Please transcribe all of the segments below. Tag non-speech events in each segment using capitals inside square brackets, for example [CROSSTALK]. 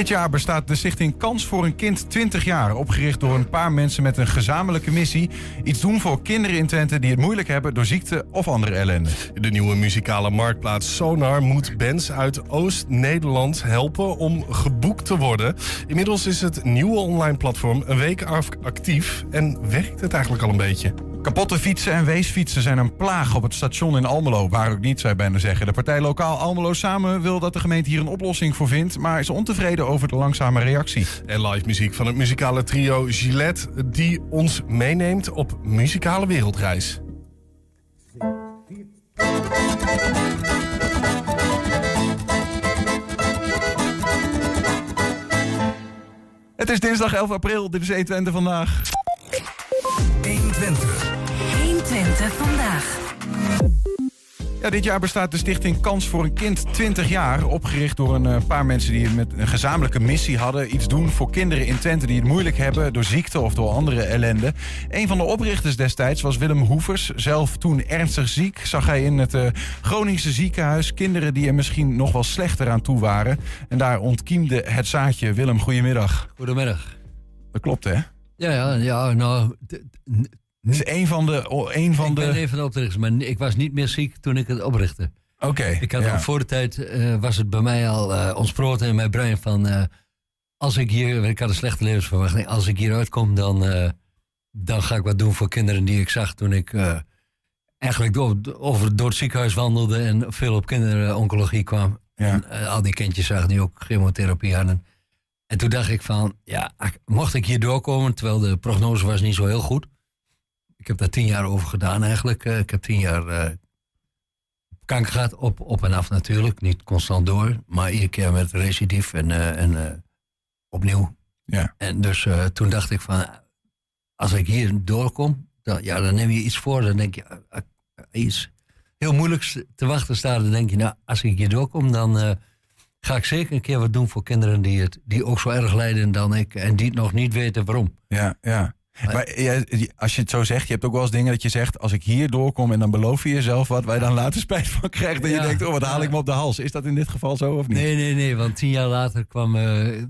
Dit jaar bestaat de stichting Kans voor een Kind 20 jaar. Opgericht door een paar mensen met een gezamenlijke missie. Iets doen voor kinderen in Twente die het moeilijk hebben door ziekte of andere ellende. De nieuwe muzikale marktplaats Sonar moet bands uit Oost-Nederland helpen om geboekt te worden. Inmiddels is het nieuwe online platform een week actief en werkt het eigenlijk al een beetje. Kapotte fietsen en weesfietsen zijn een plaag op het station in Almelo. Waar ook niet, zou je bijna zeggen. De partij Lokaal Almelo Samen wil dat de gemeente hier een oplossing voor vindt... maar is ontevreden over de langzame reactie. En live muziek van het muzikale trio Gillette... die ons meeneemt op muzikale wereldreis. Het is dinsdag 11 april, dit is 120 vandaag. 120. 120 vandaag. Ja, dit jaar bestaat de stichting Kans voor een Kind 20 jaar. Opgericht door een eh, paar mensen die met een gezamenlijke missie hadden. Iets doen voor kinderen in Twente die het moeilijk hebben door ziekte of door andere ellende. Een van de oprichters destijds was Willem Hoevers. Zelf toen ernstig ziek zag hij in het uh, Groningse ziekenhuis kinderen die er misschien nog wel slechter aan toe waren. En daar ontkiemde het zaadje. Willem, goedemiddag. Goedemiddag. Dat klopt hè? Ja, ja, ja nou, het is een van de. Een van ik de... ben een van de oprichters, maar ik was niet meer ziek toen ik het oprichtte. Oké. ik had al voor de tijd uh, was het bij mij al uh, ontsproten in mijn brein van uh, als ik hier, ik had een slechte levensverwachting, als ik hier uitkom, dan, dan ga ik wat doen voor kinderen die ik zag toen ik eigenlijk door, over, door het ziekenhuis wandelde en veel op kinderoncologie kwam. Ja. En al die kindjes zag die ook chemotherapie hadden. En toen dacht ik van, ja, mocht ik hier doorkomen, terwijl de prognose was niet zo heel goed ik heb daar tien jaar over gedaan eigenlijk. Eh, ik heb tien jaar uh, kanker gehad, op, op en af natuurlijk. Niet constant door, maar iedere keer met recidief en, uh, en opnieuw. Ja. En dus toen dacht ik van, als ik hier doorkom, dan, ja, dan neem je iets voor. Dan denk je, iets heel moeilijks te wachten staat. Dan denk je, nou, als ik hier doorkom, dan ga ik zeker een keer wat doen voor kinderen die, het, die ook zo erg lijden dan ik. En die het nog niet weten waarom. Ja, ja. Maar als je het zo zegt, je hebt ook wel eens dingen dat je zegt... als ik hier doorkom en dan beloof je jezelf wat... waar je dan later spijt van krijgt en je denkt... oh, wat haal ik me op de hals. Is dat in dit geval zo of niet? Nee, nee, nee, want tien jaar later kwam... Uh,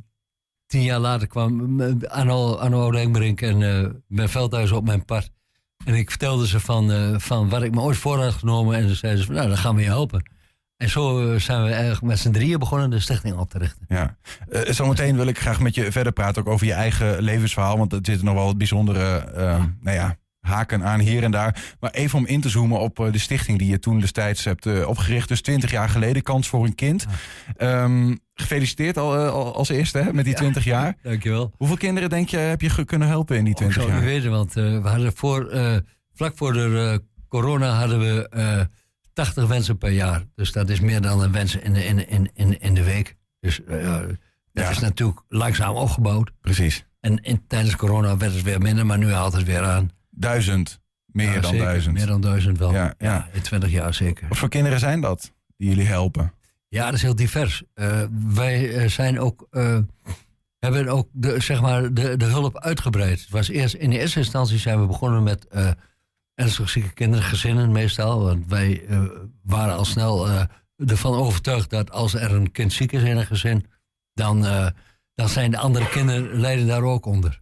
tien jaar later kwam uh, Arno, en uh, mijn veldhuis op mijn pad. En ik vertelde ze van, van wat ik me ooit voor had genomen. En ze zeiden ze, nou, dan gaan we je helpen. En zo eh, zijn we eigenlijk met z'n drieën begonnen de stichting op te richten. Ja. Uh, zometeen wil ik graag met je verder praten ook over je eigen levensverhaal. Want er zitten nog wel bijzondere uh, nou ja, haken aan hier en daar. Maar even om in te zoomen op de stichting die je toen destijds hebt opgericht. Dus 20 jaar geleden, Kans voor een Kind. Um, gefeliciteerd al, als eerste hè, met die 20 jaar. [LAUGHS] Dankjewel. Hoeveel kinderen denk je heb je kunnen helpen in die 20 jaar? Ik zou weten, want we hadden voor, vlak voor de corona hadden we 80 wensen per jaar. Dus dat is meer dan een wens in de, in, in, in, in de week. Dus uh, dat is natuurlijk langzaam opgebouwd. Precies. En in, tijdens corona werd het weer minder, maar nu haalt het weer aan. Duizend. Meer dan duizend. Meer dan duizend wel. Ja, ja. in 20 jaar zeker. Wat voor kinderen zijn dat die jullie helpen? Ja, dat is heel divers. Uh, wij zijn ook, uh, hebben ook de, zeg maar de, de hulp uitgebreid. Het was eerst, in de eerste instantie zijn we begonnen met ernstig zieke kinderen, gezinnen meestal. Want wij uh, waren al snel uh, ervan overtuigd dat als er een kind ziek is in een gezin, dan, uh, dan zijn de andere kinderen lijden daar ook onder.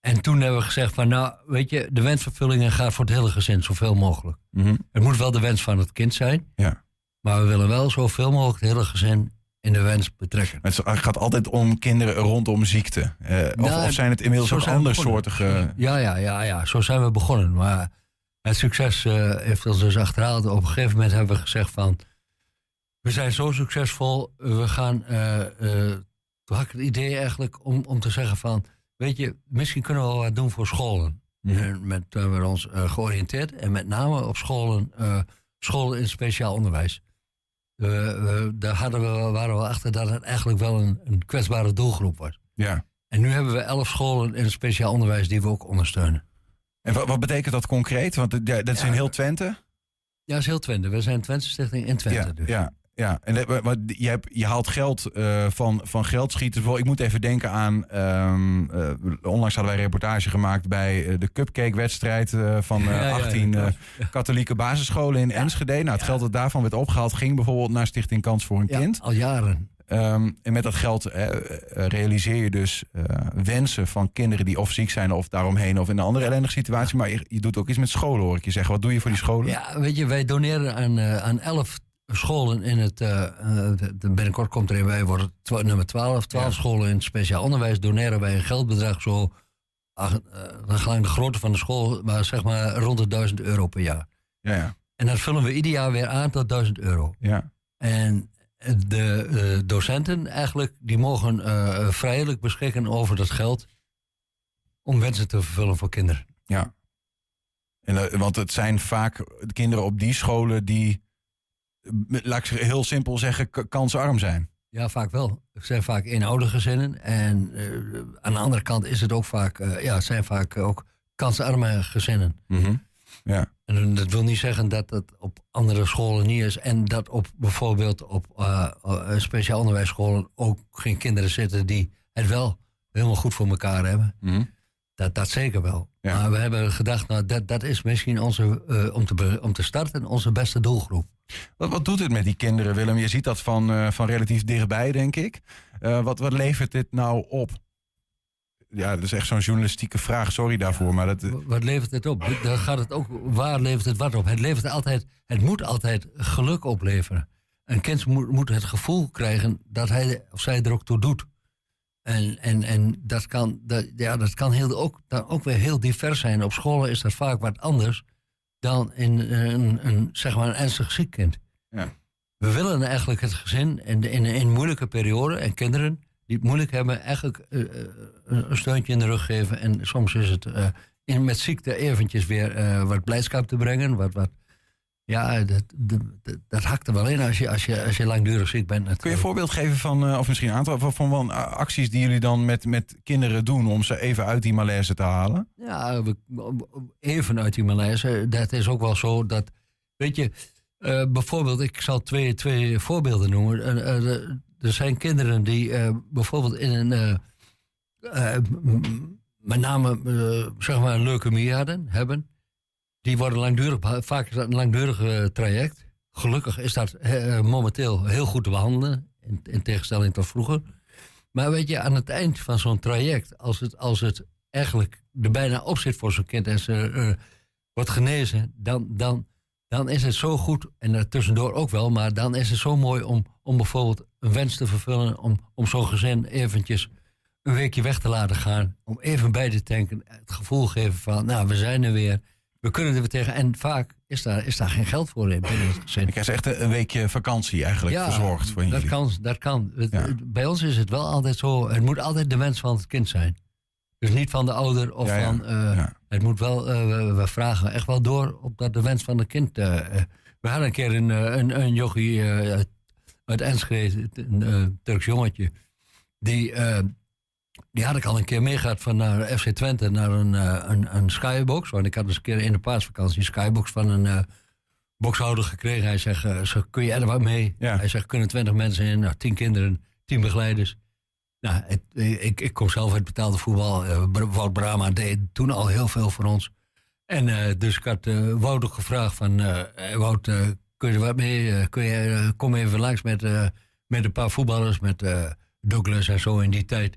En toen hebben we gezegd van nou, weet je, de wensvervullingen gaat voor het hele gezin zoveel mogelijk. Mm -hmm. Het moet wel de wens van het kind zijn. Ja. Maar we willen wel zoveel mogelijk het hele gezin in de wens betrekken. Het gaat altijd om kinderen rondom ziekte. Uh, of, nou, of, zijn het inmiddels ook andere soortige... Ja, ja, ja, ja, zo zijn we begonnen. Maar het succes uh, heeft ons dus achterhaald. Op een gegeven moment hebben we gezegd van... We zijn zo succesvol, we gaan... Uh, toen had ik het idee eigenlijk om, om te zeggen van... Weet je, misschien kunnen we wel wat doen voor scholen. Mm. met, hebben we ons georiënteerd. En met name op scholen, scholen in speciaal onderwijs. We, daar hadden we, waren we achter dat het eigenlijk wel een, een kwetsbare doelgroep was. Ja. En nu hebben we elf scholen in speciaal onderwijs die we ook ondersteunen. En wat, wat betekent dat concreet? Want dat is in heel Twente? Ja, dat is heel Twente. We zijn Twente Stichting in Twente. Ja, dus. ja, ja. En maar je, hebt, je haalt geld uh, van, van geldschieters. Ik moet even denken aan. Um, uh, onlangs hadden wij een reportage gemaakt bij uh, de cupcake-wedstrijd van [LAUGHS] ja, 18 ja, katholieke basisscholen in Enschede. Nou, het geld dat daarvan werd opgehaald ging bijvoorbeeld naar Stichting Kans voor een Kind. Al jaren. Ehm, en met dat geld eh, eh, realiseer je dus eh, wensen van kinderen die of ziek zijn of daaromheen of in een andere ellendige situatie. Maar je, je doet ook iets met scholen, hoor ik je zeggen. Wat doe je voor die scholen? Ja, weet je, wij doneren aan, eh, aan elf scholen in het. eh, eh, binnenkort komt er wordt het twa- nummer 12. 12 Ja. scholen in het speciaal onderwijs doneren wij een geldbedrag zo. ach, eh, dan gelang de grootte van de school, maar zeg maar rond de 1000 euro per jaar. Ja, ja. En dat vullen we ieder jaar weer aan tot 1000 euro. ja. En de docenten eigenlijk, die mogen eh, vrijelijk beschikken over dat geld om wensen te vervullen voor kinderen. Ja. En, want het zijn vaak kinderen op die scholen die, laat ik heel simpel zeggen, kansarm zijn. Ja, vaak wel. Het zijn vaak eenoudergezinnen. En eh, aan de andere kant is het ook vaak, eh, ja, het zijn vaak ook kansarme gezinnen. Ja. En dat wil niet zeggen dat dat op andere scholen niet is. En dat op bijvoorbeeld op eh, speciaal onderwijsscholen ook geen kinderen zitten die het wel helemaal goed voor elkaar hebben. Mhm. Dat, dat zeker wel. Ja. Maar we hebben gedacht, nou, dat, dat is misschien onze, eh, om, te om te starten, onze beste doelgroep. Wat, wat doet het met die kinderen, Willem? Je ziet dat van, eh, van relatief dichtbij, denk ik. Eh, wat, wat levert dit nou op? Ja, dat is echt zo'n journalistieke vraag. Sorry daarvoor, maar dat... Wat levert het op? Dan gaat het ook, waar levert het wat op? Het, levert altijd, het moet altijd geluk opleveren. Een kind moet, moet het gevoel krijgen dat hij of zij er ook toe doet. En, en, en dat kan, dat, ja, dat kan heel, ook, dan ook weer heel divers zijn. Op scholen is dat vaak wat anders dan in een, een, zeg maar een ernstig ziek kind. Ja. We willen eigenlijk het gezin in, in, moeilijke periode en kinderen die het moeilijk hebben, eigenlijk eh, eh, een steuntje in de rug geven. En soms is het eh, in, met ziekte eventjes weer eh, wat blijdschap te brengen. Wat, wat, ja, dat, dat, dat, hakt er wel in als je, als je, als je langdurig ziek bent. Kun je een voorbeeld geven van, eh, of misschien een aantal van, van, van, eh, acties die jullie dan met, met kinderen doen om ze even uit die malaise te halen? Ja, even uit die malaise. Dat is ook wel zo dat, weet je, eh, bijvoorbeeld, ik zal twee, twee voorbeelden noemen. Er- zijn kinderen die bijvoorbeeld in een, met name, zeg maar, een leukemie hadden, hebben. Die worden langdurig, vaak is dat een langdurig eh, traject. Gelukkig is dat eh, momenteel heel goed te behandelen, in, in tegenstelling tot vroeger. Maar weet je, aan het eind van zo'n traject, als het, als het eigenlijk er bijna op zit voor zo'n kind en ze eh, wordt genezen, dan, dan, dan is het zo goed, en daartussendoor ook wel, maar dan is het zo mooi om, om bijvoorbeeld een wens te vervullen, om, om zo'n gezin eventjes een weekje weg te laten gaan, om even bij te tanken, het gevoel geven van, nou, we zijn er weer, we kunnen er weer tegen. En vaak is daar, is daar geen geld voor in binnen het gezin. Ik krijg echt een weekje vakantie eigenlijk verzorgd voor dat jullie. kan. Dat kan. Ja. Bij ons is het wel altijd zo, het moet altijd de wens van het kind zijn. Dus niet van de ouder of Ja, van... eh. Het moet wel, eh, we, we vragen echt wel door op dat de wens van het kind... eh, we hadden een keer een, een, een yogi eh, uit- Enschede, een Turks jongetje... Die, die had ik al een keer meegehad van naar FC Twente naar een, eh, een, een skybox. Want ik had eens een keer in de paasvakantie een skybox van een eh, boxhouder gekregen. Hij zegt, eh, kun je er wat mee? Ja. Hij zegt, kunnen 20 mensen in, nou, 10 kinderen, 10 begeleiders. Nou, het- ik, ik kom zelf uit betaalde voetbal. Eh, Wout Brama deed toen al heel veel voor ons. En eh, dus ik had eh, Wout ook gevraagd van... eh, eh, Wout, eh, kun je er wat mee? Eh, kun je, eh, kom even langs met, eh, met een paar voetballers. Met eh, Douglas en zo in die tijd.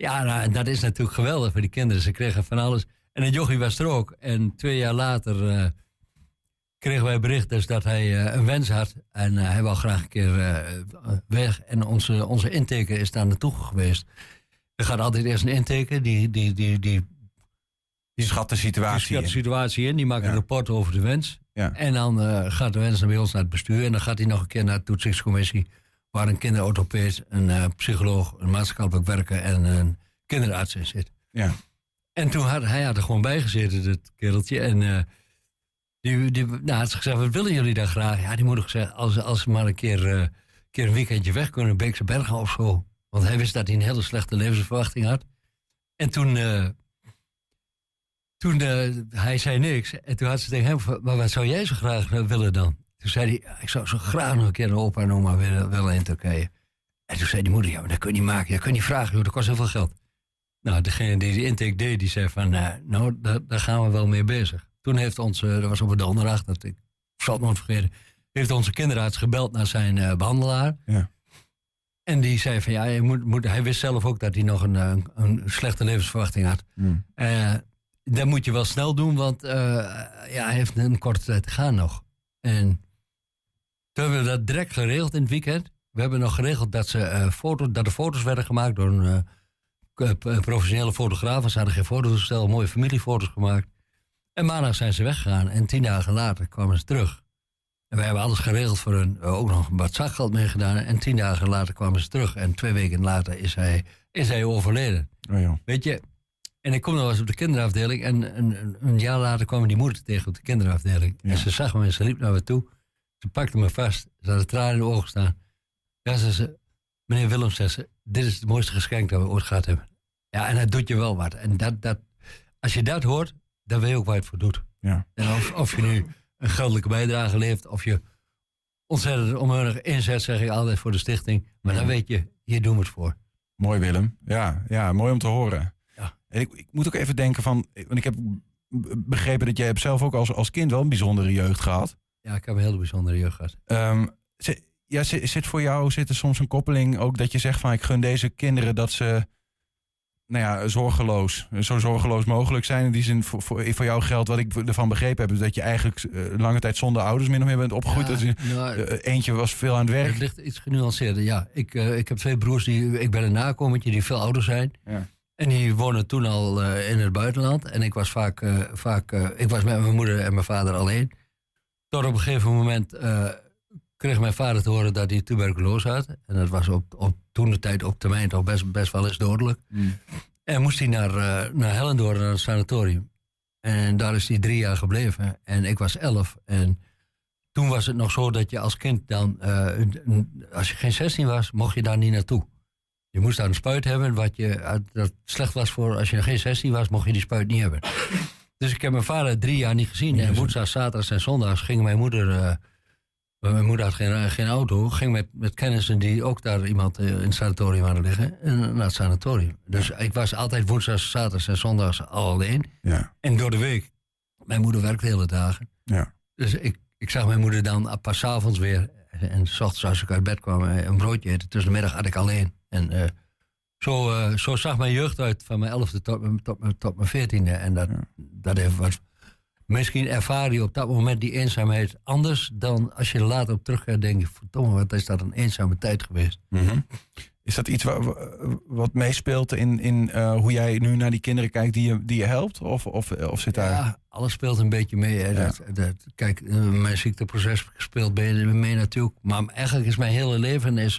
Ja, nou, dat is natuurlijk geweldig voor die kinderen. Ze kregen van alles. En het jochie was er ook. En twee jaar later eh, kregen wij bericht dus dat hij eh, een wens had. En eh, hij wou graag een keer weg. En onze, onze intake is daar naartoe geweest. Er gaat altijd eerst een intake. Die, die, die, die, Die schat de die situatie schat de situatie in. Die maakt Ja. een rapport over de wens. Ja. En dan gaat de wens naar bij ons naar het bestuur. En dan gaat hij nog een keer naar de toetsingscommissie. Waar een kinderorthopeed, een eh, psycholoog, een maatschappelijk werker en een kinderarts in zit. Ja. En toen had hij had er gewoon bij gezeten, dat kereltje. En eh, die, die nou, had ze gezegd, wat willen jullie dan graag? Ja, die moeder gezegd, als, als ze maar een keer, eh, keer een weekendje weg kunnen, Beekse Bergen of zo. Want hij wist dat hij een hele slechte levensverwachting had. En toen, eh, toen hij zei niks. En toen had ze tegen hem, maar wat zou jij zo graag willen dan? Toen zei hij, ik zou zo graag nog een keer een opa en oma willen, willen in Turkije. En toen zei die moeder, ja, maar dat kun je niet maken. Dat kun je niet vragen, joh, dat kost heel veel geld. Nou, degene die die intake deed, die zei van, eh, nou, daar, daar gaan we wel mee bezig. Toen heeft onze, dat was op de donderdag, dat ik zal het nooit vergeten, heeft onze kinderarts gebeld naar zijn eh, behandelaar. Ja. En die zei van ja, je moet, moet, hij wist zelf ook dat hij nog een, een, een slechte levensverwachting had. Eh, dat moet je wel snel doen, want eh, ja, hij heeft een korte tijd te gaan nog. En toen hebben we dat direct geregeld in het weekend. We hebben nog geregeld dat, ze, eh foto, dat er foto's werden gemaakt door een eh, p- professionele fotograaf. Ze hadden geen fototoestel, mooie familiefoto's gemaakt. En maandag zijn ze weggegaan en tien dagen later kwamen ze terug. En wij hebben alles geregeld voor hun, eh, ook nog wat zakgeld meegedaan. En tien dagen later kwamen ze terug. En twee weken later is hij, is hij overleden. Oh, joh. Weet je, en ik kom nog eens op de kinderafdeling. En een, een, een jaar later kwam die moeder tegen op de kinderafdeling. Ja. En ze zag me en ze liep naar me toe. Ze pakte me vast. Ze had de tranen in de ogen staan. Ja, zei ze, meneer Willems, zei ze, dit is het mooiste geschenk dat we ooit gehad hebben. Ja, en dat doet je wel wat. En dat, dat, als je dat hoort, dan weet je ook waar je het voor doet. Ja. En of, of je nu een geldelijke bijdrage leeft, of je ontzettend onmiddellijk inzet, zeg ik altijd, voor de stichting. Maar dan weet je, hier doen we het voor. Mooi Willem. Ja, ja, mooi om te horen. Ja. En ik, ik moet ook even denken van, want ik heb begrepen dat jij hebt zelf ook als, als kind wel een bijzondere jeugd gehad. Ja, ik heb een hele bijzondere jeugd gehad. Ehm, zi- ja, zi- zit voor jou zit er soms een koppeling ook dat je zegt van ik gun deze kinderen dat ze nou ja, zorgeloos, zo zorgeloos mogelijk zijn. In die zin voor, voor, voor jou geldt wat ik ervan begrepen heb, is dat je eigenlijk eh, lange tijd zonder ouders min of meer bent opgegroeid. Ja, Dat je- nou, eh, eentje was veel aan het werk. Het ligt iets genuanceerder, ja. Ik, eh, ik heb twee broers, die, ik ben een nakomertje die veel ouder zijn. Ja. En die wonen toen al in het buitenland. En ik was vaak, vaak ik was met mijn moeder en mijn vader alleen. Tot op een gegeven moment eh, kreeg mijn vader te horen dat hij tuberculose had. En dat was op, op toen de tijd op termijn toch best, best wel eens dodelijk. Mm. En moest hij naar, eh naar Hellendoorn, naar het sanatorium. En daar is hij drie jaar gebleven. En ik was elf. En toen was het nog zo dat je als kind dan, eh, als je geen 16 was, mocht je daar niet naartoe. Je moest daar een spuit hebben, wat je, dat slecht was voor, als je geen 16 was, mocht je die spuit niet hebben. Dus ik heb mijn vader drie jaar niet gezien. En woensdag, zaterdags en zondags ging mijn moeder, eh, mijn moeder had geen, geen auto, ging met, met kennissen die ook daar iemand eh, in het sanatorium hadden liggen, en naar het sanatorium. Dus ik was altijd woensdag, zaterdags en zondags al alleen. Ja, En door de week, mijn moeder werkte hele dagen. ja. Dus ik, ik zag mijn moeder dan pas avonds weer. En s ochtends als ik uit bed kwam, eh, een broodje eten. Tussen de middag had ik alleen. En eh, zo, eh, zo zag mijn jeugd uit van mijn elfde tot, mijn- tot, mijn- tot mijn veertiende. En dat, dat heeft wat... Misschien ervaar je op dat moment die eenzaamheid anders dan als je er later op terug gaat denken... verdomme, wat is dat een eenzame tijd geweest. Mhm. Is dat iets wa- wa- wat meespeelt in, in eh, hoe jij nu naar die kinderen kijkt die je, die je helpt? Of, of, of zit daar... Ja, alles speelt een beetje mee. Hè. Ja. Dat, dat, kijk, eh, mijn ziekteproces speelt mee, mee natuurlijk. Maar eigenlijk is mijn hele leven... Is,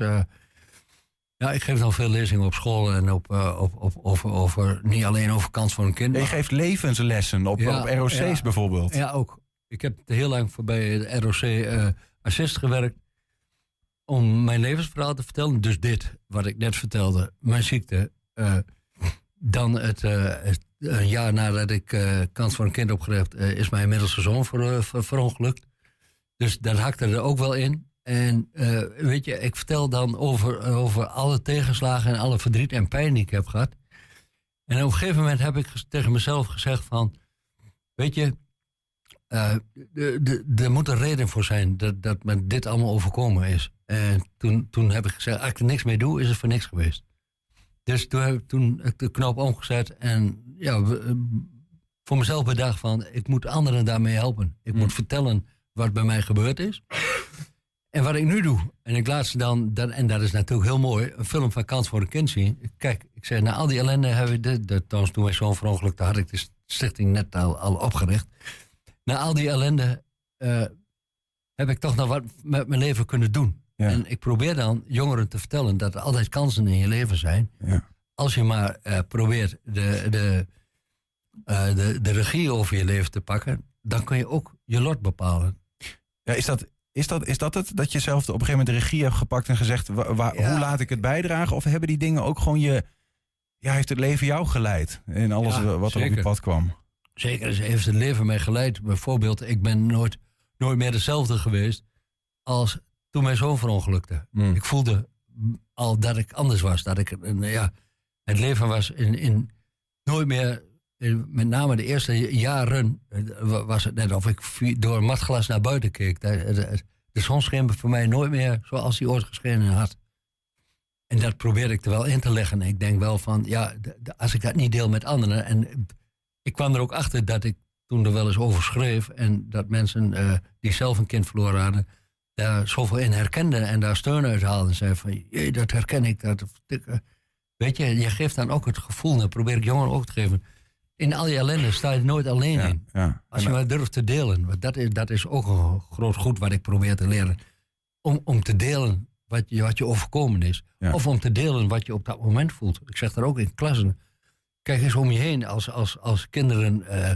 ja, ik geef dan veel lezingen op school en op, eh, op, op, over, over... Niet alleen over kans van een kind. Je geeft levenslessen op, Ja, op ROC's ja. bijvoorbeeld. Ja, ook. Ik heb heel lang voor bij de ROC eh, Assist gewerkt. Om mijn levensverhaal te vertellen. Dus dit, wat ik net vertelde, mijn ziekte. eh, dan het, het- een jaar nadat ik kans voor een kind opgelegd, eh, is mijn middelste zoon ver, ver- verongelukt. Dus dat hakte er ook wel in. En eh, weet je, ik vertel dan over, over alle tegenslagen en alle verdriet en pijn die ik heb gehad. En op een gegeven moment heb ik tegen mezelf gezegd van... Weet je, eh, er moet een reden voor zijn dat, dat me dit allemaal overkomen is. En toen, toen heb ik gezegd, als ik er niks mee doe, is het voor niks geweest. Dus toen heb ik toen de knop omgezet en ja, eh, voor mezelf bedacht van, ik moet anderen daarmee helpen. Ik moet vertellen wat bij mij gebeurd is. En wat ik nu doe, en ik laat ze dan, dan en dat is natuurlijk heel mooi, een film van Kans voor een Kind zien. Kijk, ik zeg, na al die ellende hebben we dit, dat, trouwens toen wij zo'n verongelukte had ik de stichting net al, al opgericht. Na al die ellende eh, heb ik toch nog wat met mijn leven kunnen doen. Ja. En ik probeer dan jongeren te vertellen dat er altijd kansen in je leven zijn. Ja. Als je maar eh, probeert de, de, eh, de, de regie over je leven te pakken, dan kun je ook je lot bepalen. Ja, is, dat, is, dat, is dat het? Dat je zelf op een gegeven moment de regie hebt gepakt en gezegd: wa- wa- Ja. hoe laat ik het bijdragen? Of hebben die dingen ook gewoon je. Ja, heeft het leven jou geleid in alles Ja, wat er op je pad kwam? Zeker, ze heeft het leven mij geleid. Bijvoorbeeld, ik ben nooit, nooit meer dezelfde geweest als toen mijn zoon verongelukte. Mm. Ik voelde al dat ik anders was. Dat ik, een, ja, het leven was in, in nooit meer, met name de eerste jaren, eh, wa- was het net of ik door een matglas naar buiten keek. De, de, zon scheen voor mij nooit meer zoals hij ooit geschenen had. En dat probeer ik er wel in te leggen. Ik denk wel van, ja, als ik dat niet deel met anderen. En ik kwam er ook achter dat ik toen er wel eens over schreef. En dat mensen eh, die zelf een kind verloren hadden, daar zoveel in herkenden en daar steun uit haalden. En zeiden van, jee, dat herken ik. Dat, eh, weet je, je geeft dan ook het gevoel, dat probeer ik jongeren ook te geven. In al je ellende sta je er nooit alleen Ja, in. ja. Als je maar durft te delen. Want dat is, dat is ook een groot goed wat ik probeer te leren. Om, om te delen wat je, wat je overkomen is. Ja. Of om te delen wat je op dat moment voelt. Ik zeg daar ook in klassen. Kijk eens om je heen als, als, als kinderen. eh,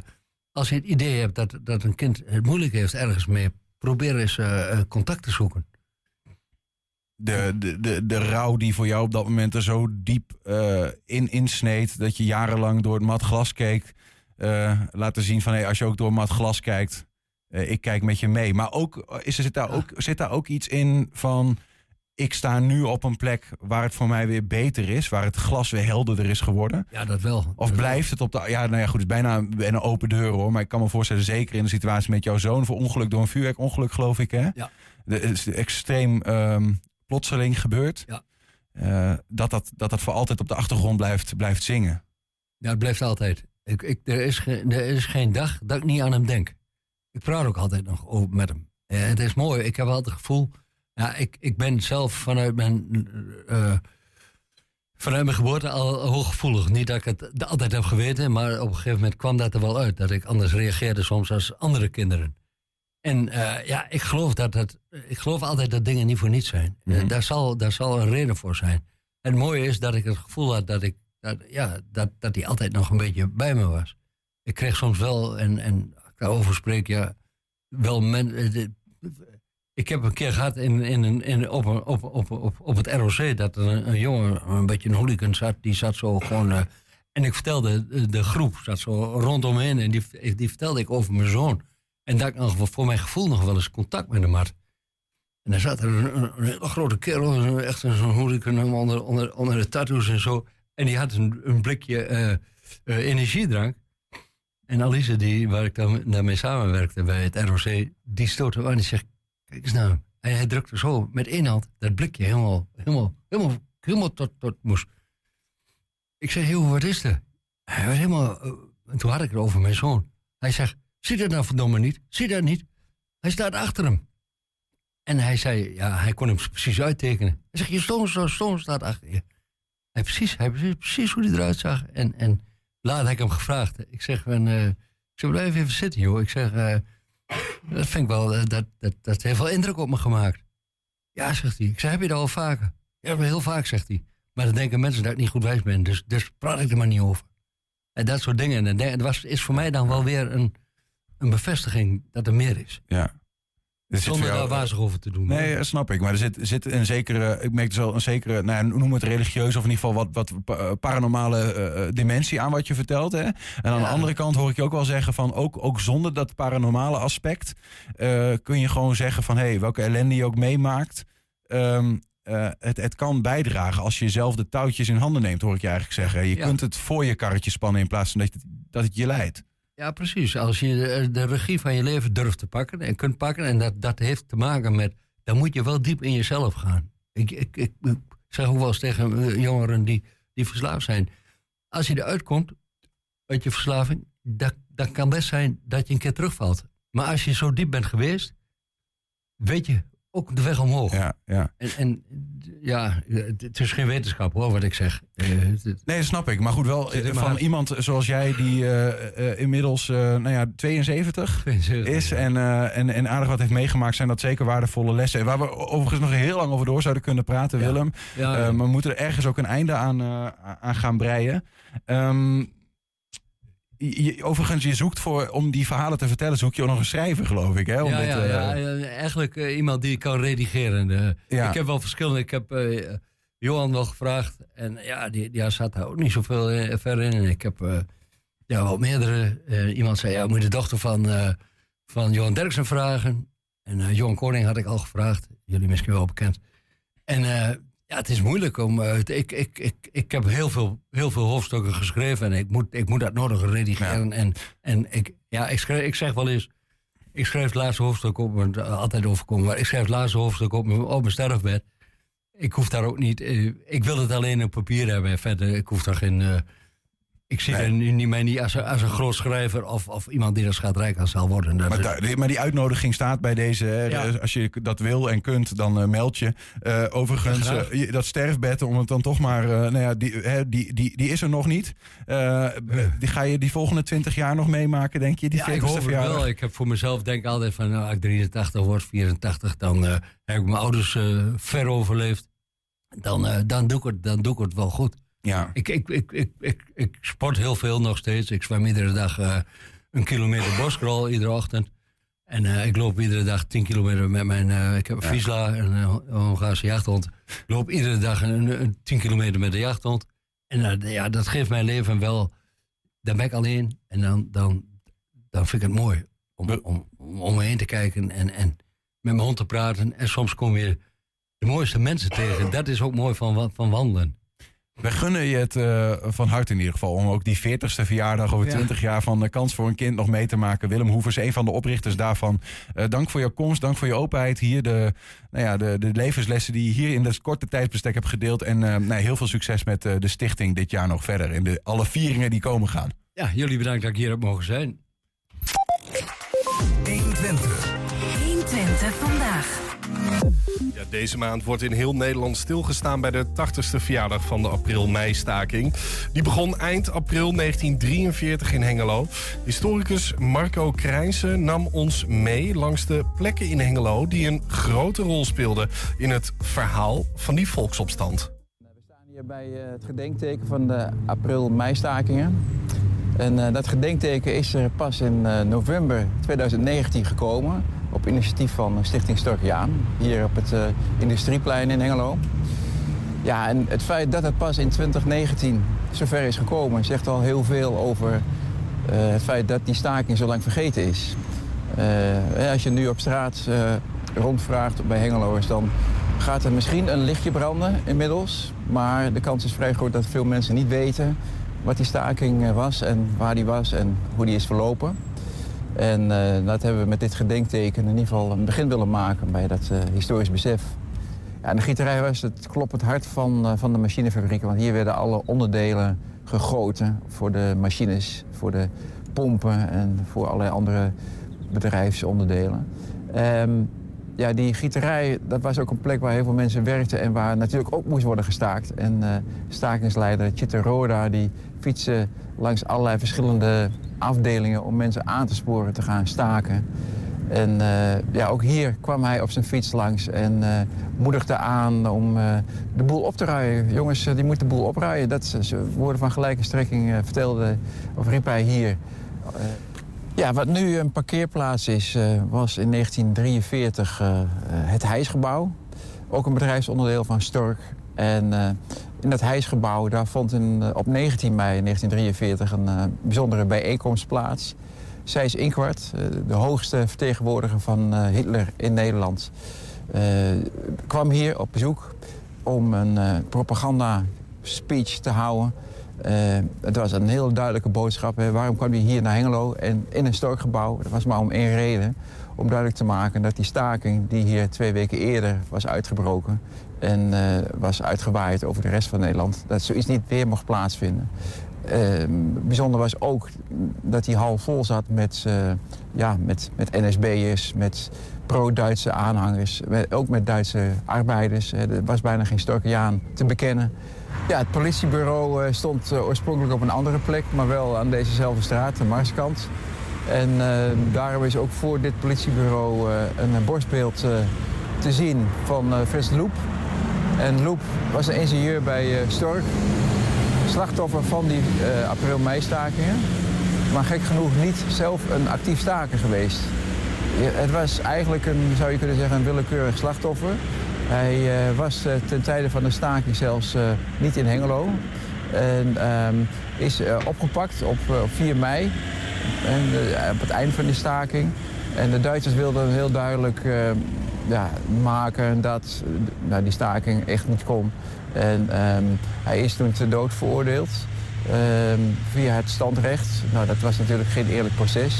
als je het idee hebt dat, dat een kind het moeilijk heeft ergens mee. Probeer eens eh, eh, contact te zoeken. De, de, de, de rouw die voor jou op dat moment er zo diep eh, in insneed... dat je jarenlang door het mat glas keek... eh, laten zien van hey, als je ook door het mat glas kijkt... eh, ik kijk met je mee. Maar ook, is er, zit, daar ook, zit daar ook iets in van... ik sta nu op een plek waar het voor mij weer beter is... waar het glas weer helderder is geworden... Ja, dat wel. Of Dat blijft het op de. Ja, nou ja, goed, het is bijna een open deur hoor. Maar ik kan me voorstellen, zeker in de situatie met jouw zoon. voor ongeluk door een vuurwerkongeluk, geloof ik, hè? Ja. De, het is extreem ehm, plotseling gebeurd. Ja. Eh, dat, dat, dat dat voor altijd op de achtergrond blijft, blijft zingen. Ja, het blijft altijd. Ik, ik, er, is ge- er is geen dag dat ik niet aan hem denk. Ik praat ook altijd nog over met hem. Eh, het is mooi. Ik heb altijd het gevoel. Ja, ik, ik ben zelf vanuit mijn, eh, vanuit mijn geboorte al hooggevoelig. Niet dat ik het altijd heb geweten, maar op een gegeven moment kwam dat er wel uit. Dat ik anders reageerde soms als andere kinderen. En eh, ja, ik geloof, dat dat, ik geloof altijd dat dingen niet voor niets zijn. Eh, Mhm. daar, zal, daar zal een reden voor zijn. En het mooie is dat ik het gevoel had dat ik dat, ja, dat, dat hij altijd nog een beetje bij me was. Ik kreeg soms wel, en, en als ik daarover spreek, ja, wel men, eh, ik heb een keer gehad in, in, een- in, op, een- op, op, op, op het ROC dat er een, een jongen, een beetje een hooligan zat, die zat zo gewoon. en ik vertelde, de, de groep zat zo rondomheen en die, die vertelde ik over mijn zoon. En dat ik nog, voor mijn gevoel nog wel eens contact met hem had. En dan zat er een, een, grote kerel, echt zo'n hooligan onder, onder, onder de tattoos en zo. En die had een, een blikje eh, eh, energiedrank. En Alice, die, waar ik dan, daarmee samenwerkte bij het ROC, die stootte hem aan en zegt, kijk eens nou. En hij drukte zo met één hand dat blikje helemaal, helemaal, helemaal, helemaal tot, tot moest. Ik zeg, joh, wat is er? Hij was helemaal, eh, en toen had ik het over mijn zoon. Hij zegt, zie dat nou verdomme niet? Zie dat niet? Hij staat achter hem. En hij zei, ja, hij kon hem precies uittekenen. Hij zegt, je zoon, zoon staat achter je. Hij precies, hij precies, precies hoe hij eruit zag. En, en later heb ik hem gevraagd. Ik zeg, en, eh, ik blijf even zitten, joh. Ik zeg, eh, dat vind ik wel, eh, dat, dat, dat heeft wel indruk op me gemaakt. Ja, zegt hij. Ik zeg, heb je dat al vaker? Ja, heel vaak, zegt hij. Maar dan denken mensen dat ik niet goed wijs ben. Dus, dus praat ik er maar niet over. En dat soort dingen. En dat was, is voor mij dan wel weer een, een bevestiging dat er meer is. Ja. Er Zonder daar wazig over te doen. Nee, dat snap ik. Maar er zit, zit een zekere, ik merk dus wel een zekere, nou ja, noem het religieus of in ieder geval wat, wat eh, paranormale eh, eh, dimensie aan wat je vertelt. Hè? En aan de andere kant hoor ik je ook wel zeggen van, ook, ook zonder dat paranormale aspect, kun je gewoon zeggen van, hé, hey, welke ellende je ook meemaakt, ehm, eh, het, het kan bijdragen als je zelf de touwtjes in handen neemt, hoor ik je eigenlijk zeggen. Je Ja. kunt het voor je karretje spannen in plaats van dat, het- dat het je leidt. Ja, precies. Als je de, de regie van je leven durft te pakken en kunt pakken, en dat, dat heeft te maken met, dan moet je wel diep in jezelf gaan. Ik, ik, ik, zeg ook wel eens tegen eh, jongeren die, die verslaafd zijn, als je eruit komt uit je verslaving, dat kan best zijn dat je een keer terugvalt. Maar als je zo diep bent geweest, weet je ook de weg omhoog. Ja, ja. En, en ja, het is geen wetenschap hoor, wat ik zeg. Eh, Nee, dat snap ik. Maar goed, wel eh, van iemand zoals jij die eh, inmiddels nou ja, 72 is en, en, en aardig wat heeft meegemaakt, zijn dat zeker waardevolle lessen. En Waar we overigens nog heel lang over door zouden kunnen praten, Ja. Willem. Ja, maar we moeten er ergens ook een einde aan, aan gaan breien. Ehm, je- overigens, je zoekt voor, om die verhalen te vertellen, zoek je ook nog een schrijver, geloof ik. Hè? Om ja, dit, ja, eh, ja, ja, eigenlijk eh, iemand die kan redigeren. Ja. Ik heb wel verschillende. Ik heb eh, Johan wel gevraagd. En ja, die, die zat daar ook niet zoveel ver in. En ik heb ja, wel meerdere. iemand zei, ja, moet je de dochter van, van Johan Derksen vragen. En Johan Koning had ik al gevraagd. Jullie misschien wel bekend. En ja, het is moeilijk om. eh, ik, ik, ik, ik heb heel veel, heel veel hoofdstukken geschreven. En ik moet, ik moet dat nodig redigeren. En, en ik, ja, ik, schrijf, ik zeg wel eens. Ik schrijf het laatste hoofdstuk op, want het altijd overkomen. Maar ik schrijf het laatste hoofdstuk op, mijn- op mijn sterfbed. ik hoef daar ook niet. eh, ik wil het alleen op papier hebben. En verder, ik hoef daar geen. Eh, ik zie Nee. er nu niet, mij niet als, een- als een groot schrijver of, of iemand die er schatrijk aan zal worden. Maar, is- maar die uitnodiging staat bij deze. Hè. Ja. Als je dat wil en kunt, dan eh, meld je. Eh, overigens, Ja, eh, dat sterfbed, om het dan toch maar... eh, nou ja, die, hè, die, die, die is er nog niet. Eh, die ga je die volgende 20 jaar nog meemaken, denk je? Die ja, ik 40ste hoop het wel. Ik heb voor mezelf denk altijd van, nou, als ik 83 word, 84, dan eh, heb ik mijn ouders eh, ver overleefd. Dan, eh, dan, doe ik het, dan doe ik het wel goed. Ja. Ik, ik, ik, ik, ik, ik sport heel veel nog steeds. Ik zwem iedere dag eh, een kilometer boscrawl iedere ochtend. En eh, ik loop iedere dag 10 kilometer met mijn. eh, ik heb een Friesla, een eh, Hongaarse jachthond. Ik loop iedere dag een, een 10 kilometer met de jachthond. En ja, dat geeft mijn leven wel. Dan ben ik alleen en dan, dan, dan vind ik het mooi om, om, om, om me heen te kijken en, en met mijn hond te praten. En soms kom je de mooiste mensen tegen. Dat is ook mooi van, van wandelen. We gunnen je het eh, van harte in ieder geval. Om ook die 40ste verjaardag over Ja. 20 jaar van de Kans voor een Kind nog mee te maken. Willem Hoevers, een van de oprichters daarvan. Eh, dank voor jouw komst, dank voor je openheid hier. De, nou ja, de, de levenslessen die je hier in dat korte tijdsbestek hebt gedeeld. En eh, nou, heel veel succes met eh, de stichting dit jaar nog verder. In de, alle vieringen die komen gaan. Ja, jullie bedankt dat ik hier heb mogen zijn. 120 vandaag. Ja, deze maand wordt in heel Nederland stilgestaan bij de 80ste verjaardag van de april-mei-staking. Die begon eind april 1943 in Hengelo. Historicus Marco Krijnsen nam ons mee langs de plekken in Hengelo die een grote rol speelden in het verhaal van die volksopstand. We staan hier bij eh, het gedenkteken van de april-meistakingen. En eh, dat gedenkteken is er pas in eh, november 2019 gekomen. Op initiatief van Stichting Storkiaan. Hier op het eh, Industrieplein in Hengelo. Ja, en het feit dat het pas in 2019 zover is gekomen... zegt al heel veel over eh, het feit dat die staking zo lang vergeten is. Eh, als je nu op straat eh, rondvraagt bij Hengeloers... dan gaat er misschien een lichtje branden inmiddels. Maar de kans is vrij groot dat veel mensen niet weten... wat die staking eh, was en waar die was en hoe die is verlopen. En eh, dat hebben we met dit gedenkteken in ieder geval een begin willen maken... bij dat eh, historisch besef. Ja, en de gieterij was het kloppend hart van, van de machinefabrieken. Want hier werden alle onderdelen gegoten voor de machines, voor de pompen en voor allerlei andere bedrijfsonderdelen. Ehm, ja, die gieterij, dat was ook een plek waar heel veel mensen werkten en waar natuurlijk ook moest worden gestaakt. En eh, stakingsleider Chitter Roda die fietsen langs allerlei verschillende afdelingen om mensen aan te sporen te gaan staken. En eh, ja, ook hier kwam hij op zijn fiets langs en eh, moedigde aan om de boel op te ruien. Jongens, die moeten de boel opruien. Dat woorden van gelijke strekking vertelde, of riep hij hier. Ja, wat nu een parkeerplaats is, eh, was in 1943 eh, eh, het hijsgebouw. Ook een bedrijfsonderdeel van Stork. En in dat hijsgebouw daar vond een, op 19 mei 1943 een bijzondere bijeenkomst plaats. Sijs Inkwart, eh, de hoogste vertegenwoordiger van Hitler in Nederland, kwam hier op bezoek om een propaganda speech te houden. Eh, het was een heel duidelijke boodschap. Hè. Waarom kwam hij hier naar Hengelo en in een storkgebouw? Dat was maar om één reden. Om duidelijk te maken dat die staking die hier twee weken eerder was uitgebroken... en eh, was uitgewaaid over de rest van Nederland... dat zoiets niet weer mocht plaatsvinden. Eh, bijzonder was ook dat die hal vol zat met, eh, ja, met, met NSB'ers, met pro-Duitse aanhangers, ook met Duitse arbeiders. Er was bijna geen Storkiaan te bekennen. Ja, het politiebureau eh, stond eh, oorspronkelijk op een andere plek, maar wel aan dezezelfde straat, de Marskant. En eh, daarom is ook voor dit politiebureau een borstbeeld te zien van Frits Loep. En Loep was een ingenieur bij Stork, slachtoffer van die april-mei-stakingen. Maar gek genoeg niet zelf een actief staker geweest. Het was eigenlijk een, zou je kunnen zeggen, een willekeurig slachtoffer. Hij eh, was eh, ten tijde van de staking zelfs eh, niet in Hengelo. En ehm, is opgepakt op, eh, op 4 mei, en, op het eind van die staking. En de Duitsers wilden heel duidelijk ja, maken dat nou, die staking echt niet kon. En ehm, hij is toen ter dood veroordeeld ehm, via het standrecht. Nou, dat was natuurlijk geen eerlijk proces.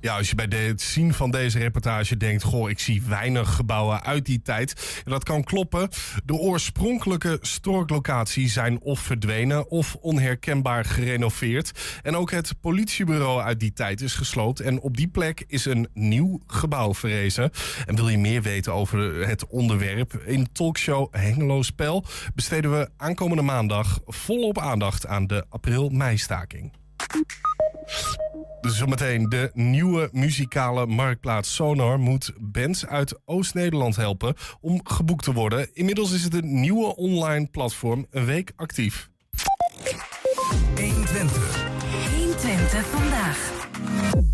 Ja, als je bij het zien van deze reportage denkt... goh, ik zie weinig gebouwen uit die tijd. Dat kan kloppen. De oorspronkelijke storklocatie zijn of verdwenen... of onherkenbaar gerenoveerd. En ook het politiebureau uit die tijd is gesloopt. En op die plek is een nieuw gebouw verrezen. En wil je meer weten over het onderwerp... in talkshow Hengelo Spel... besteden we aankomende maandag volop aandacht aan de april-meistaking. Dus zometeen de nieuwe muzikale marktplaats Sonar moet bands uit Oost-Nederland helpen om geboekt te worden. Inmiddels is het een nieuwe online platform een week actief.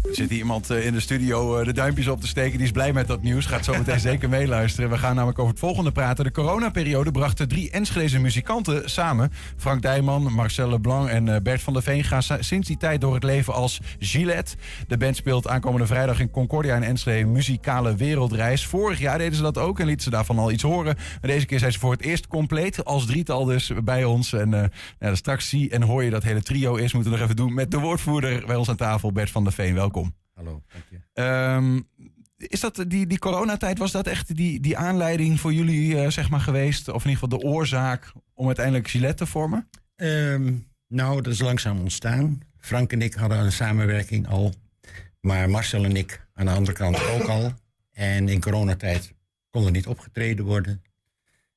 Er zit hier iemand eh, in de studio eh, de duimpjes op te steken. Die is blij met dat nieuws. Gaat zo meteen [LAUGHS] zeker meeluisteren. We gaan namelijk over het volgende praten. De coronaperiode bracht de drie Enschedeze muzikanten samen. Frank Dijman, Marcel Leblanc en eh, Bert van der Veen gaan sinds die tijd door het leven als Gillette. De band speelt aankomende vrijdag in Concordia in Enschede een muzikale wereldreis. Vorig jaar deden ze dat ook en lieten ze daarvan al iets horen. Maar deze keer zijn ze voor het eerst compleet als drietal dus bij ons. En ja, straks zie en hoor je dat hele trio is. Moeten we nog even doen met de woordvoerder bij ons aan tafel, Bert van der Veen. Welkom. Hallo, dank je. Ehm, is dat die, die coronatijd, was dat echt die, die aanleiding voor jullie uh, zeg maar geweest? Of in ieder geval de oorzaak om uiteindelijk Gillette te vormen? Um, nou, dat is langzaam ontstaan. Frank en ik hadden een samenwerking al. Maar Marcel en ik aan de andere kant ook al. En in coronatijd kon er niet opgetreden worden.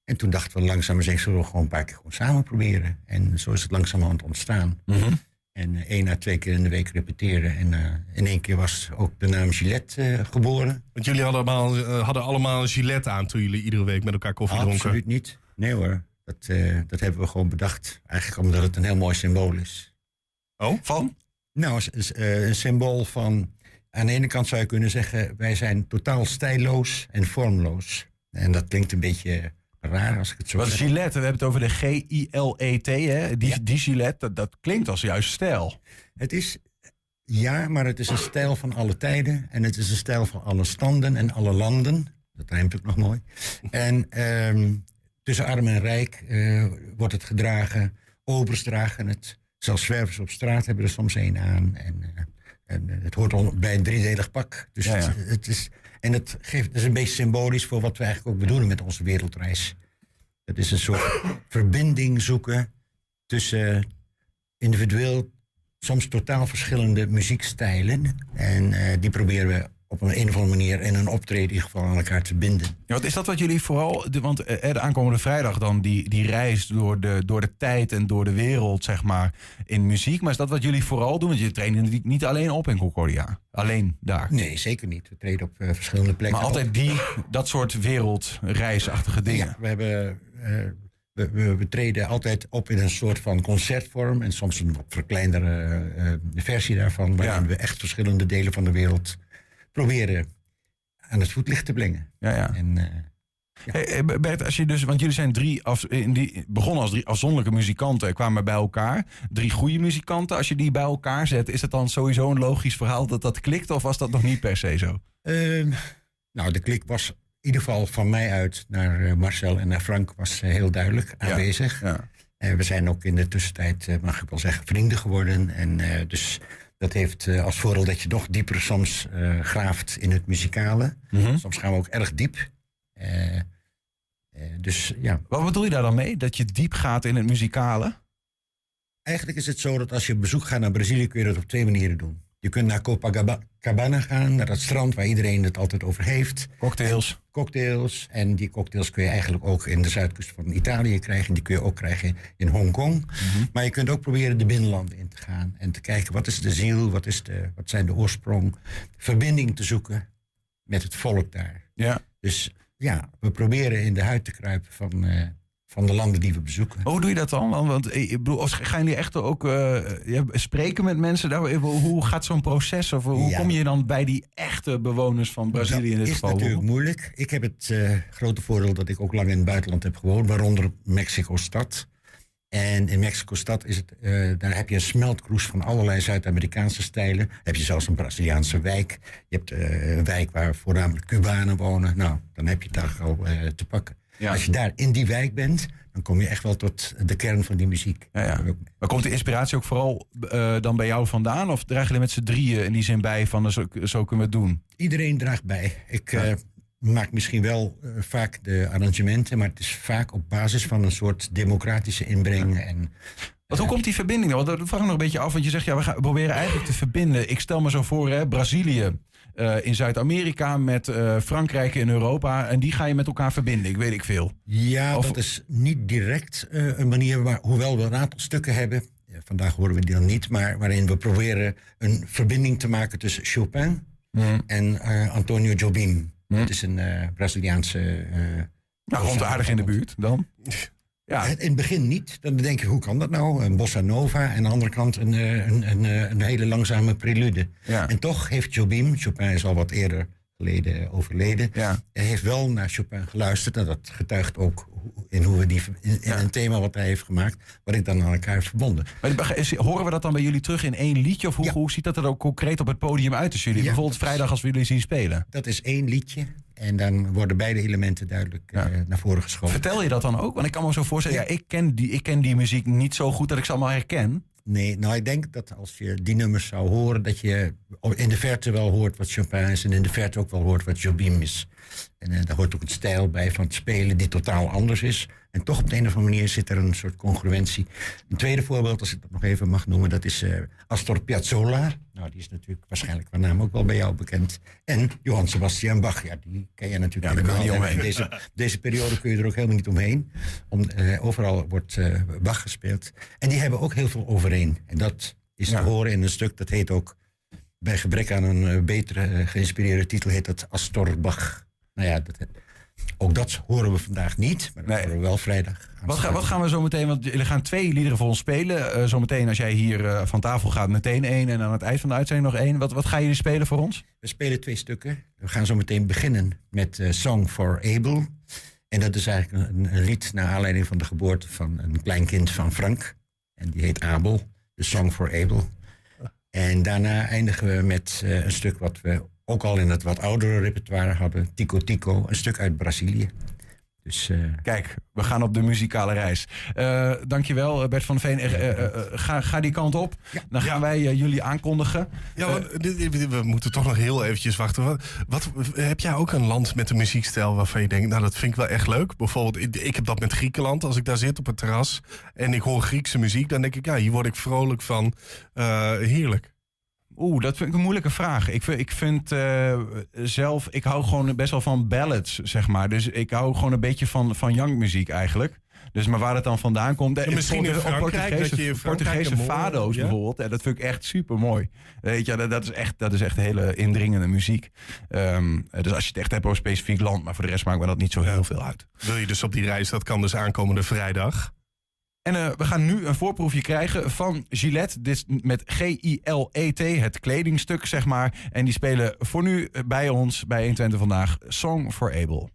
En toen dachten we langzaam eens, zullen we gewoon een paar keer gewoon samen proberen. En zo is het langzaam aan het ontstaan. Mm -hmm. En uh, één à twee keer in de week repeteren. En uh, in één keer was ook de naam Gillette uh, geboren. Want jullie hadden allemaal, hadden allemaal gilet aan toen jullie iedere week met elkaar koffie dronken? Absoluut niet. Nee hoor. Dat, dat hebben we gewoon bedacht. Eigenlijk omdat het een heel mooi symbool is. Oh, van? Nou, een symbool van... Aan de ene kant zou je kunnen zeggen... wij zijn totaal stijloos en vormloos. En dat klinkt een beetje raar als ik het zo Wat. Gillette, we hebben het over de G-I-L-E-T, hè? Die, Ja. die Gillette, dat, dat klinkt als juist stijl. Het is, ja, maar het is een stijl van alle tijden. En het is een stijl van alle standen en alle landen. Dat rijmt ook nog mooi. En ehm, tussen arm en rijk eh, wordt het gedragen. Obers dragen het. Zelfs zwervers op straat hebben er soms een aan. En, eh, en eh, het hoort al bij een driedelig pak. Dus Ja, ja. Het, het is, en het, geeft, het is een beetje symbolisch voor wat we eigenlijk ook bedoelen met onze wereldreis. Het is een soort [LAUGHS] verbinding zoeken tussen individueel soms totaal verschillende muziekstijlen. En eh, die proberen we op een, een of andere manier in een optreden in ieder geval aan elkaar te binden. Ja, wat is dat wat jullie vooral... De, want eh, de aankomende vrijdag dan die, die reis door de, door de tijd en door de wereld, zeg maar, in muziek. Maar is dat wat jullie vooral doen? Want je natuurlijk niet alleen op in Concordia. Alleen daar. Nee, zeker niet. We treden op eh, verschillende plekken. Maar op. altijd die, dat soort wereldreisachtige dingen. Ja, we, hebben, eh, we, we, we treden altijd op in een soort van concertvorm. En soms een wat verkleindere versie daarvan. Waarin Ja. we echt verschillende delen van de wereld proberen aan het voetlicht te brengen. Ja, ja. En, eh, Hey, hey, Bert, als je dus, want jullie zijn drie, af, in die, begonnen als drie afzonderlijke muzikanten, kwamen bij elkaar. Drie goede muzikanten. Als je die bij elkaar zet, is het dan sowieso een logisch verhaal dat dat klikt? Of was dat nog niet per se zo? Ehm, nou, de klik was in ieder geval van mij uit naar eh, Marcel en naar Frank was eh, heel duidelijk Ja. aanwezig. Ja. En we zijn ook in de tussentijd, mag ik wel zeggen, vrienden geworden. En dus dat heeft eh, als voordeel dat je nog dieper soms eh, graaft in het muzikale. Mhm. Soms gaan we ook erg diep. Eh, dus ja, Wat bedoel je daar dan mee? Dat je diep gaat in het muzikale? eigenlijk is het zo dat als je op bezoek gaat naar Brazilië, kun je dat op twee manieren doen. Je kunt naar Copacabana gaan, naar dat strand waar iedereen het altijd over heeft. Cocktails. cocktails. En die cocktails kun je eigenlijk ook in de zuidkust van Italië krijgen. Die kun je ook krijgen in Hongkong. Maar je kunt ook proberen de binnenlanden in te gaan. En te kijken wat is de ziel, wat, is de, wat zijn de oorsprong. Verbinding te zoeken met het volk daar. Ja. Dus ja, we proberen in de huid te kruipen van, eh, van de landen die we bezoeken. Hoe doe je dat dan? Want, eh, ik bedoel, gaan jullie echt ook eh, ja, spreken met mensen? Daar? Hoe gaat zo'n proces? Of hoe Ja. kom je dan bij die echte bewoners van Brazilië in dat dit is geval? natuurlijk moeilijk. Ik heb het eh, grote voordeel dat ik ook lang in het buitenland heb gewoond, waaronder Mexico-stad. En in Mexico-stad is het, eh, daar heb je een smeltkroes van allerlei Zuid-Amerikaanse stijlen. Heb je zelfs een Braziliaanse wijk. Je hebt eh, een wijk waar voornamelijk Cubanen wonen. Nou, dan heb je het daar al eh, te pakken. Ja. Als je daar in die wijk bent, dan kom je echt wel tot de kern van die muziek. Ja, ja. Maar komt de inspiratie ook vooral eh, dan bij jou vandaan? Of dragen jullie met z'n drieën in die zin bij van eh, zo, zo kunnen we het doen? Iedereen draagt bij. Ik eh, maak misschien wel eh, vaak de arrangementen, maar het is vaak op basis van een soort democratische inbreng. En Want hoe komt die verbinding dan? Want dat vraag ik nog een beetje af. Want je zegt, ja, we, gaan, proberen eigenlijk te verbinden. Ik stel me zo voor, hè, Brazilië eh, in Zuid-Amerika met eh, Frankrijk in Europa. En die ga je met elkaar verbinden. Ik weet ik veel. Ja, Of- dat is niet direct eh, een manier, waar, hoewel we een aantal stukken hebben. ja, vandaag horen we die dan niet, maar waarin we proberen een verbinding te maken tussen Chopin en eh, Antonio Jobim. Dat is een eh, Braziliaanse. eh, Nou, rond aardig in de buurt dan. [LAUGHS] Ja, In het begin niet. Dan denk je, hoe kan dat nou? Een bossa nova en aan de andere kant een, eh, een, een, eh, een hele langzame prelude. Ja. En toch heeft Jobim, Chopin is al wat eerder geleden overleden, Ja. hij heeft wel naar Chopin geluisterd. En dat getuigt ook in hoe we die in, in een thema wat hij heeft gemaakt, wat ik dan aan elkaar heb verbonden. Maar is- horen we dat dan bij jullie terug in één liedje? Of hoe, hoe ziet dat er ook concreet op het podium uit tussen jullie? Bijvoorbeeld vrijdag als we jullie zien spelen. Dat is één liedje. En dan worden beide elementen duidelijk eh, naar voren geschoven. Vertel je dat dan ook? Want ik kan me zo voorstellen, ja, ik, ken die, ik ken die muziek niet zo goed dat ik ze allemaal herken. Nee, nou ik denk dat als je die nummers zou horen, dat je in de verte wel hoort wat Chopin is en in de verte ook wel hoort wat Jobim is. En eh, daar hoort ook een stijl bij van het spelen die totaal anders is. En toch op de een of andere manier zit er een soort congruentie. Een tweede voorbeeld, als ik dat nog even mag noemen, dat is eh, Astor Piazzolla. Nou, die is natuurlijk waarschijnlijk qua naam ook wel bij jou bekend. En Johann Sebastian Bach, ja, die ken je natuurlijk Ja, helemaal. niet En Deze, deze periode kun je er ook helemaal niet omheen. Om, eh, overal wordt Bach gespeeld. En die hebben ook heel veel overeen. En dat is Ja. te horen in een stuk, dat heet ook... bij gebrek aan een eh, betere eh, geïnspireerde titel heet dat Astor Bach. Nou ja, dat, ook dat horen we vandaag niet, maar dat Nee. horen we wel vrijdag. Wat, ga- wat gaan we zo meteen, want jullie gaan twee liederen voor ons spelen. Eh zometeen als jij hier eh, van tafel gaat, meteen één. En aan het eind van de uitzending nog één. Wat, wat gaan jullie spelen voor ons? We spelen twee stukken. We gaan zo meteen beginnen met eh, Song for Abel. En dat is eigenlijk een, een lied naar aanleiding van de geboorte van een kleinkind van Frank. En die heet Abel, de Song for Abel. En daarna eindigen we met eh, een stuk wat we ook al in het wat oudere repertoire hadden. Tico Tico, een stuk uit Brazilië. Dus eh, Kijk, we gaan op de muzikale reis. Eh dankjewel, eh, Bert van Veen. Ga, ga die kant op. Dan gaan wij jullie aankondigen. Ja, want dit- dit- we moeten toch nog heel eventjes wachten. Wat, wat, heb jij ook een land met een muziekstijl waarvan je denkt, nou dat vind ik wel echt leuk? Bijvoorbeeld, ik, ik heb dat met Griekenland. Als ik daar zit op het terras en ik hoor Griekse muziek, dan denk ik, ja, hier word ik vrolijk van. Eh, heerlijk. Oeh, dat vind ik een moeilijke vraag. Ik vind, ik vind eh, zelf, ik hou gewoon best wel van ballads, zeg maar. Dus ik hou gewoon een beetje van, van jankmuziek eigenlijk. Dus maar waar het dan vandaan komt. eh, misschien in Frankrijk, Portugese, dat je Portugese fado's ja? bijvoorbeeld. dat vind ik echt super mooi. Weet je, dat, dat, is echt, dat is echt hele indringende muziek. Ehm, eh, dus als je het echt hebt over een specifiek land, maar voor de rest maakt me dat niet zo heel veel uit. Wil je dus op die reis, dat kan dus aankomende vrijdag. En eh, we gaan nu een voorproefje krijgen van Gillette. Dit met G-I-L-E-T, het kledingstuk, zeg maar. En die spelen voor nu bij ons, bij 120 vandaag, Song for Abel.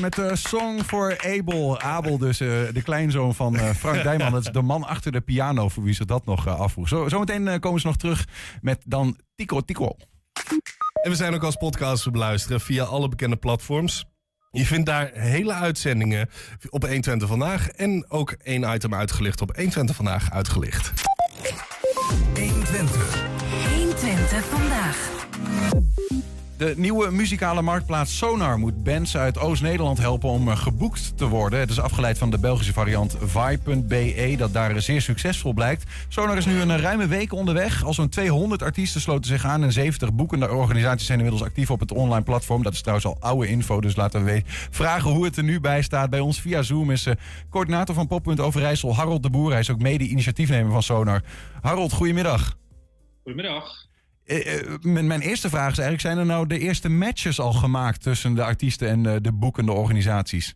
Met de Song for Abel. Abel dus, eh, de kleinzoon van eh, Frank [LAUGHS] Dijman. Dat is de man achter de piano, voor wie ze dat nog uh, afvroeg. Zo, zometeen eh, komen ze nog terug met dan Tico Tico. En we zijn ook als podcast te beluisteren via alle bekende platforms. Je vindt daar hele uitzendingen op 120 Vandaag. En ook één item uitgelicht op 120 Vandaag uitgelicht. De nieuwe muzikale marktplaats Sonar moet bands uit Oost-Nederland helpen om eh, geboekt te worden. Het is afgeleid van de Belgische variant Vibe.be, dat daar zeer succesvol blijkt. Sonar is nu een eh, ruime week onderweg. Al zo'n 200 artiesten sloten zich aan en 70 boekende organisaties zijn inmiddels actief op het online platform. Dat is trouwens al oude info, dus laten we vragen hoe het er nu bij staat. Bij ons via Zoom is coördinator van Poppunt Overijssel, Harold de Boer. Hij is ook mede-initiatiefnemer van Sonar. Harold, goedemiddag. Goedemiddag. Uh, uh, mijn eerste vraag is eigenlijk: zijn er nou de eerste matches al gemaakt tussen de artiesten en uh, de boekende organisaties?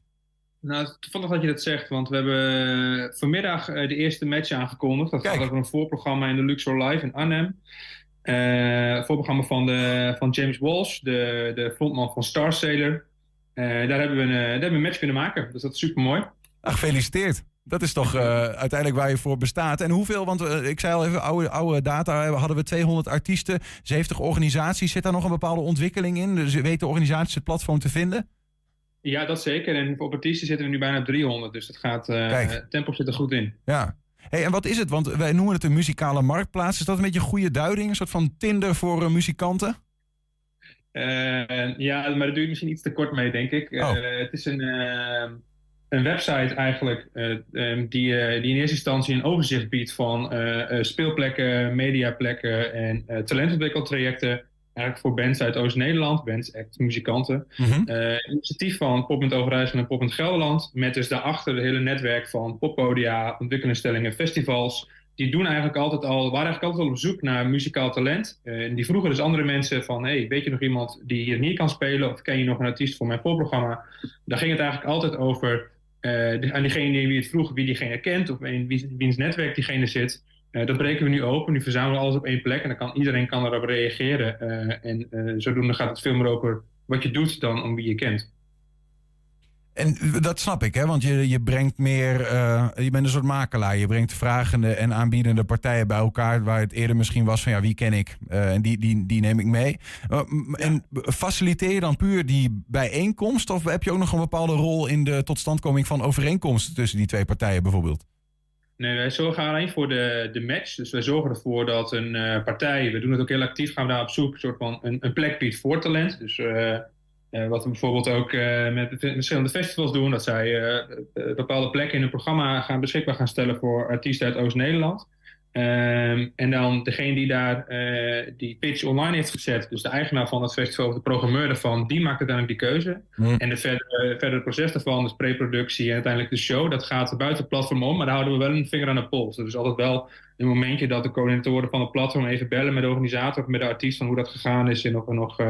Nou, toevallig dat je dat zegt, want we hebben vanmiddag de eerste match aangekondigd. Dat Kijk. gaat over een voorprogramma in de Luxor Live in Arnhem. voorprogramma van, de, van James Walsh, de, de frontman van Star Sailor. daar, hebben we een, daar hebben we een match kunnen maken, dus dat is super mooi. Ach, gefeliciteerd. Dat is toch uh, uiteindelijk waar je voor bestaat. En hoeveel, want uh, ik zei al even, oude, oude data, hadden we 200 artiesten, 70 organisaties. Zit daar nog een bepaalde ontwikkeling in? Dus weten organisaties het platform te vinden? Ja, dat zeker. En op artiesten zitten we nu bijna 300. Dus het gaat, uh, tempo zit er goed in. Ja. Hey, en wat is het? Want wij noemen het een muzikale marktplaats. Is dat een beetje een goede duiding? Een soort van Tinder voor muzikanten? ja, maar daar doe je misschien iets te kort mee, denk ik. Oh. het is een een website eigenlijk uh, um, die, uh, die in eerste instantie een overzicht biedt van uh, speelplekken, mediaplekken en talentontwikkeltrajecten. Eigenlijk voor bands uit Oost-Nederland, bands, echt muzikanten. Mm -hmm. initiatief van Poppunt Overijssel en Poppunt Gelderland. Met dus daarachter het hele netwerk van poppodia, ontwikkelinstellingen, festivals. Die doen eigenlijk altijd al, waren eigenlijk altijd al op zoek naar muzikaal talent. en die vroegen dus andere mensen van, hey, weet je nog iemand die hier niet kan spelen? Of ken je nog een artiest voor mijn voorprogramma? Daar ging het eigenlijk altijd over uh, aan diegene wie het vroeg, wie diegene kent of in wie, wiens netwerk diegene zit. Uh, dat breken we nu open. Nu verzamelen we alles op één plek en dan kan iedereen kan erop reageren. Uh, en zodoende gaat het veel meer over wat je doet dan om wie je kent. En dat snap ik, hè? want je, je brengt meer, uh, je bent een soort makelaar. Je brengt vragende en aanbiedende partijen bij elkaar, waar het eerder misschien was van ja, wie ken ik? Uh, en die, die, die neem ik mee. Uh, en faciliteer je dan puur die bijeenkomst, of heb je ook nog een bepaalde rol in de totstandkoming van overeenkomsten tussen die twee partijen bijvoorbeeld? Nee, wij zorgen alleen voor de, de match. Dus wij zorgen ervoor dat een partij, we doen het ook heel actief, gaan we daar op zoek, een soort van een, een plek biedt voor talent. Dus uh, wat we bijvoorbeeld ook uh, met verschillende festivals doen, dat zij uh, bepaalde plekken in hun programma gaan beschikbaar gaan stellen voor artiesten uit Oost-Nederland. Um, en dan degene die daar die pitch online heeft gezet, dus de eigenaar van het festival of de programmeur ervan, die maakt uiteindelijk die keuze. Mm. En de verdere, verdere proces daarvan, dus preproductie en uiteindelijk de show, dat gaat buiten het platform om, maar daar houden we wel een vinger aan de pols. Dus altijd wel een momentje dat de coördinatoren van het platform even bellen met de organisator of met de artiest van hoe dat gegaan is en of er nog, uh,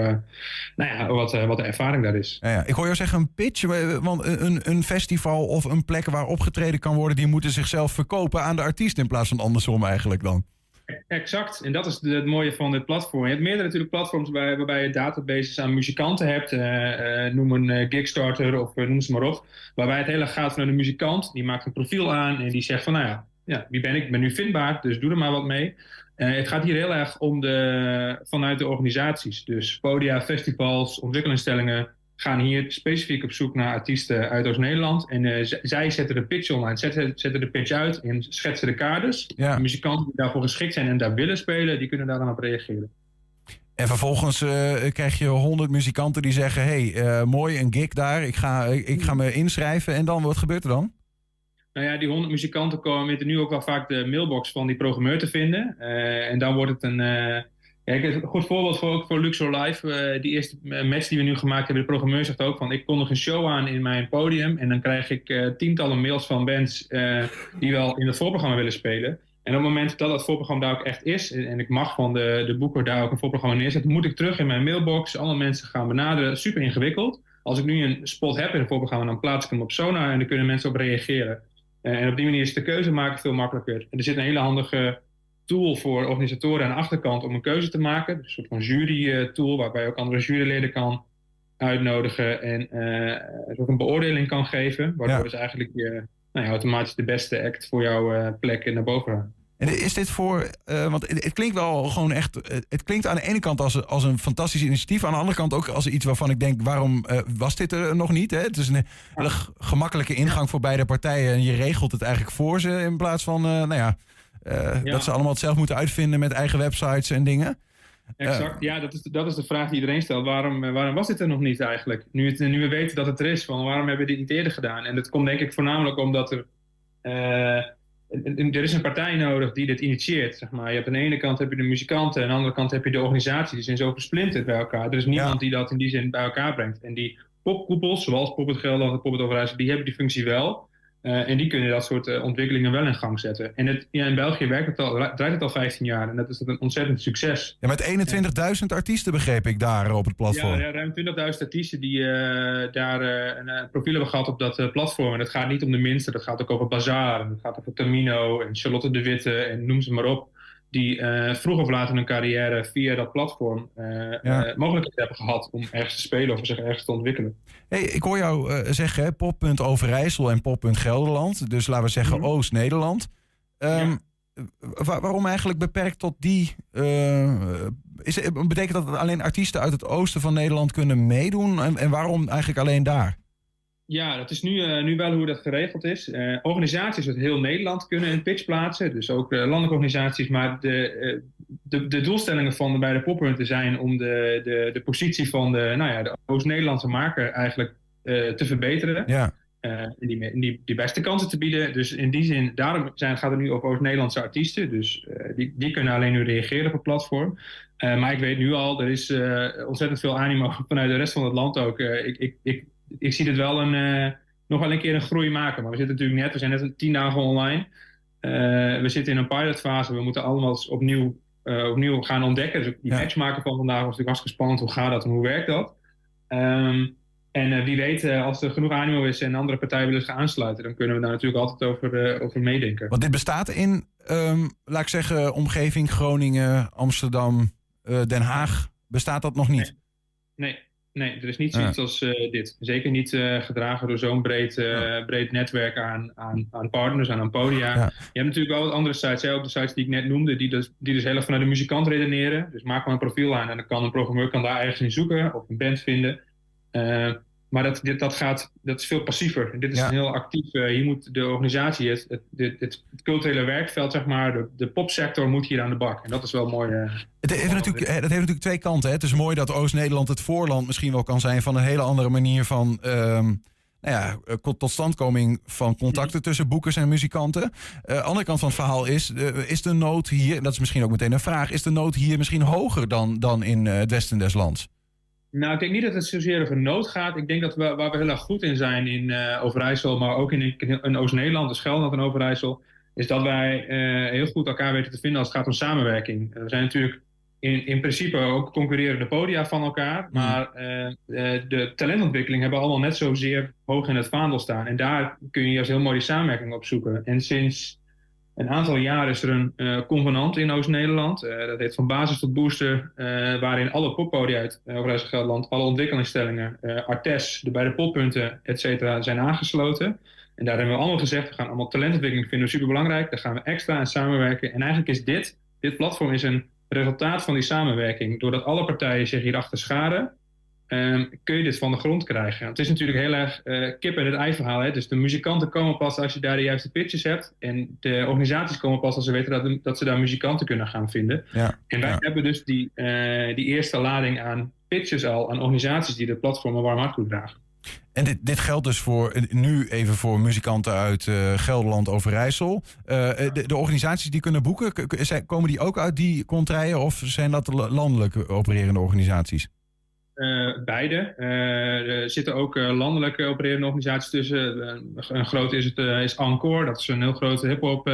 nou ja, wat, uh, wat de ervaring daar is. Ja, ja. Ik hoor jou zeggen een pitch, want een, een festival of een plek waar opgetreden kan worden, die moeten zichzelf verkopen aan de artiest in plaats van andersom eigenlijk dan. Exact, en dat is het mooie van dit platform. Je hebt meerdere natuurlijk platforms waarbij, waarbij je databases aan muzikanten hebt. Uh, uh, noem een uh, Kickstarter of noem ze maar op. Waarbij het hele gaat vanuit de muzikant. Die maakt een profiel aan en die zegt van nou ja, ja, wie ben ik? Ik ben nu vindbaar, dus doe er maar wat mee. Uh, het gaat hier heel erg om de, vanuit de organisaties. Dus podia, festivals, ontwikkelinstellingen gaan hier specifiek op zoek naar artiesten uit Oost-Nederland. En uh, zij zetten de pitch online, zetten, zetten de pitch uit en schetsen de kaders. Ja. De muzikanten die daarvoor geschikt zijn en daar willen spelen, die kunnen daar dan op reageren. En vervolgens uh, krijg je honderd muzikanten die zeggen: hey, mooi, een gig daar, ik ga, ik ga me inschrijven. En dan, wat gebeurt er dan? Nou ja, die 100 muzikanten komen weten nu ook wel vaak de mailbox van die programmeur te vinden. Uh, en dan wordt het een. Uh, een goed voorbeeld voor, ook voor Luxor Live. Uh, die eerste match die we nu gemaakt hebben, de programmeur zegt ook van... ik kondig een show aan in mijn podium... en dan krijg ik tientallen mails van bands die wel in het voorprogramma willen spelen. En op het moment dat dat voorprogramma daar ook echt is... en ik mag van de, de boeker daar ook een voorprogramma neerzetten... moet ik terug in mijn mailbox, alle mensen gaan benaderen. Super ingewikkeld. Als ik nu een spot heb in het voorprogramma... dan plaats ik hem op Sonar en dan kunnen mensen op reageren. Eh, en op die manier is de keuze maken veel makkelijker. En er zit een hele handige tool voor organisatoren aan de achterkant om een keuze te maken. Een soort van jury-tool waarbij ook andere juryleden kan uitnodigen en ook een beoordeling kan geven. Waardoor dus eigenlijk je nou ja, automatisch de beste act voor jouw plek naar boven. En is dit voor, want het, klinkt wel gewoon echt, het klinkt aan de ene kant als, als een fantastisch initiatief, aan de andere kant ook als iets waarvan ik denk, waarom was dit er nog niet? Hè? Het is een hele gemakkelijke ingang voor beide partijen en je regelt het eigenlijk voor ze in plaats van, nou ja, dat ze allemaal het zelf moeten uitvinden met eigen websites en dingen. Exact, ja, dat is, de, dat is de vraag die iedereen stelt. Waarom, waarom was dit er nog niet eigenlijk? Nu, het, nu we weten dat het er is, van waarom hebben we dit niet eerder gedaan? En dat komt denk ik voornamelijk omdat er er is een partij nodig die dit initieert. Zeg maar. je hebt aan de ene kant heb je de muzikanten, aan de andere kant heb je de organisatie. Die zijn zo versplinterd bij elkaar. Er is niemand die dat in die zin bij elkaar brengt. En die popkoepels, zoals Pop het Gelderland en Pop het Overijssel, die hebben die functie wel. Uh, en die kunnen dat soort uh, ontwikkelingen wel in gang zetten. En het, ja, in België werkt het al, draait het al 15 jaar en dat is een ontzettend succes. Ja, met 21.000 artiesten begreep ik daar op het platform. Ja, ruim 20.000 artiesten die uh, daar een profiel hebben gehad op dat platform. En het gaat niet om de minste, dat gaat ook over Bazaar, en het gaat over Tamino en Charlotte de Witte en noem ze maar op die uh, vroeg of laat in hun carrière via dat platform uh, ja. uh, mogelijkheid hebben gehad om ergens te spelen of zich ergens te ontwikkelen. Hey, ik hoor jou zeggen poppunt Overijssel en poppunt Gelderland, dus laten we zeggen mm Oost-Nederland. Um, ja. waarom eigenlijk beperkt tot die? is, betekent dat dat alleen artiesten uit het oosten van Nederland kunnen meedoen? En, en waarom eigenlijk alleen daar? Ja, dat is nu, uh, nu wel hoe dat geregeld is. Uh, organisaties uit heel Nederland kunnen een pitch plaatsen, dus ook uh, landelijke organisaties. Maar de, de, de, doelstellingen van de beide poppunten zijn om de, de, de positie van de, nou ja, de Oost-Nederlandse maker eigenlijk te verbeteren. Ja. en die, die, die beste kansen te bieden. Dus in die zin, daarom zijn, gaat het nu over Oost-Nederlandse artiesten. Dus die, die kunnen alleen nu reageren op het platform. maar ik weet nu al, er is ontzettend veel animo [LAUGHS] vanuit de rest van het land ook. ik, ik, ik ik zie dit wel een, uh, nog wel een keer een groei maken. Maar we zitten natuurlijk net, we zijn net tien dagen online. Uh, we zitten in een pilotfase. We moeten allemaal opnieuw, uh, opnieuw gaan ontdekken. Dus die ja. match maken van vandaag was natuurlijk hartstikke spannend. Hoe gaat dat en hoe werkt dat? Um, en wie weet, als er genoeg animo is en andere partijen willen zich aansluiten, dan kunnen we daar natuurlijk altijd over, over meedenken. Want dit bestaat in, um, laat ik zeggen, omgeving Groningen, Amsterdam, Den Haag. Bestaat dat nog niet? Nee. nee. Nee, er is niet zoiets als uh, dit. Zeker niet uh, gedragen door zo'n breed, uh, ja. breed netwerk aan, aan, aan partners, aan een podia. Ja. Je hebt natuurlijk wel wat andere sites, hè, ook de sites die ik net noemde, die dus, die dus heel erg vanuit de muzikant redeneren. Dus maak maar een profiel aan en dan kan een programmeur kan daar ergens in zoeken of een band vinden. Maar dat, dit, dat, gaat, dat is veel passiever. Dit is ja. heel actief. hier moet de organisatie, het, het, het, het, culturele werkveld, zeg maar, de, de popsector moet hier aan de bak. En dat is wel mooi. Het heeft natuurlijk, dat heeft natuurlijk twee kanten. Hè. Het is mooi dat Oost-Nederland het voorland misschien wel kan zijn van een hele andere manier van um, nou ja, totstandkoming van contacten tussen boekers en muzikanten. Uh, andere kant van het verhaal is, uh, is de nood hier, dat is misschien ook meteen een vraag, is de nood hier misschien hoger dan, dan in het westen des lands? Nou, ik denk niet dat het zozeer over nood gaat. Ik denk dat we, waar we heel erg goed in zijn in Overijssel, maar ook in, in Oost-Nederland, dus Gelderland en Overijssel, is dat wij heel goed elkaar weten te vinden als het gaat om samenwerking. We zijn natuurlijk in, in principe ook concurrerende podia van elkaar. Hmm. Maar de talentontwikkeling hebben allemaal net zozeer hoog in het vaandel staan. En daar kun je juist heel mooi die samenwerking op zoeken. En sinds een aantal jaar is er een uh, convenant in Oost-Nederland. dat heet van basis tot booster. waarin alle poppodia uit Overijssel Gelderland, alle ontwikkelingstellingen, Artes, de beide poppunten, et cetera, zijn aangesloten. En daar hebben we allemaal gezegd, we gaan allemaal talentontwikkeling vinden super belangrijk. Daar gaan we extra aan samenwerken. En eigenlijk is dit, dit platform is een resultaat van die samenwerking, doordat alle partijen zich hierachter scharen, um, kun je dit van de grond krijgen. Het is natuurlijk heel erg uh, kip en het ei verhaal. Hè? Dus de muzikanten komen pas als je daar de juiste pitches hebt. En de organisaties komen pas als ze weten dat, dat ze daar muzikanten kunnen gaan vinden. Ja, en wij ja. hebben dus die, uh, die eerste lading aan pitches al aan organisaties die de platform een warm hart toedragen. En dit, dit geldt dus voor nu even voor muzikanten uit uh, Gelderland, Overijssel. Uh, de, de, organisaties die kunnen boeken, komen die ook uit die contraien of zijn dat landelijk opererende organisaties? Uh, beide. er zitten ook landelijk opererende organisaties tussen. een grote is, het, is Encore, dat is een heel groot hip-hop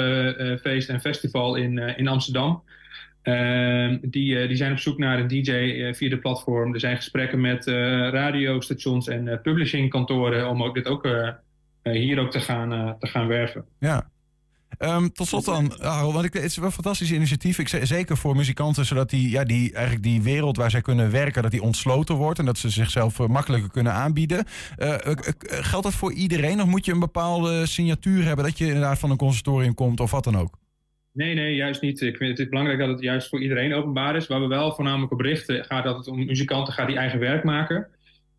feest en festival in, in Amsterdam. Uh, die, die zijn op zoek naar een DJ via de platform. Er zijn gesprekken met radiostations en publishingkantoren om ook dit ook hier ook te gaan, te gaan werven. Ja. Ehm, tot slot dan, Harold, want ik, het is wel een fantastisch initiatief. Ik, zeker voor muzikanten, zodat die, ja, die, eigenlijk die wereld waar zij kunnen werken, dat die ontsloten wordt en dat ze zichzelf eh, makkelijker kunnen aanbieden. Eh, eh, geldt dat voor iedereen of moet je een bepaalde signatuur hebben dat je inderdaad van een conservatorium komt of wat dan ook? Nee, nee, juist niet. Ik vind het belangrijk dat het juist voor iedereen openbaar is. Waar we wel voornamelijk op richten, gaat dat het om muzikanten gaat die eigen werk maken.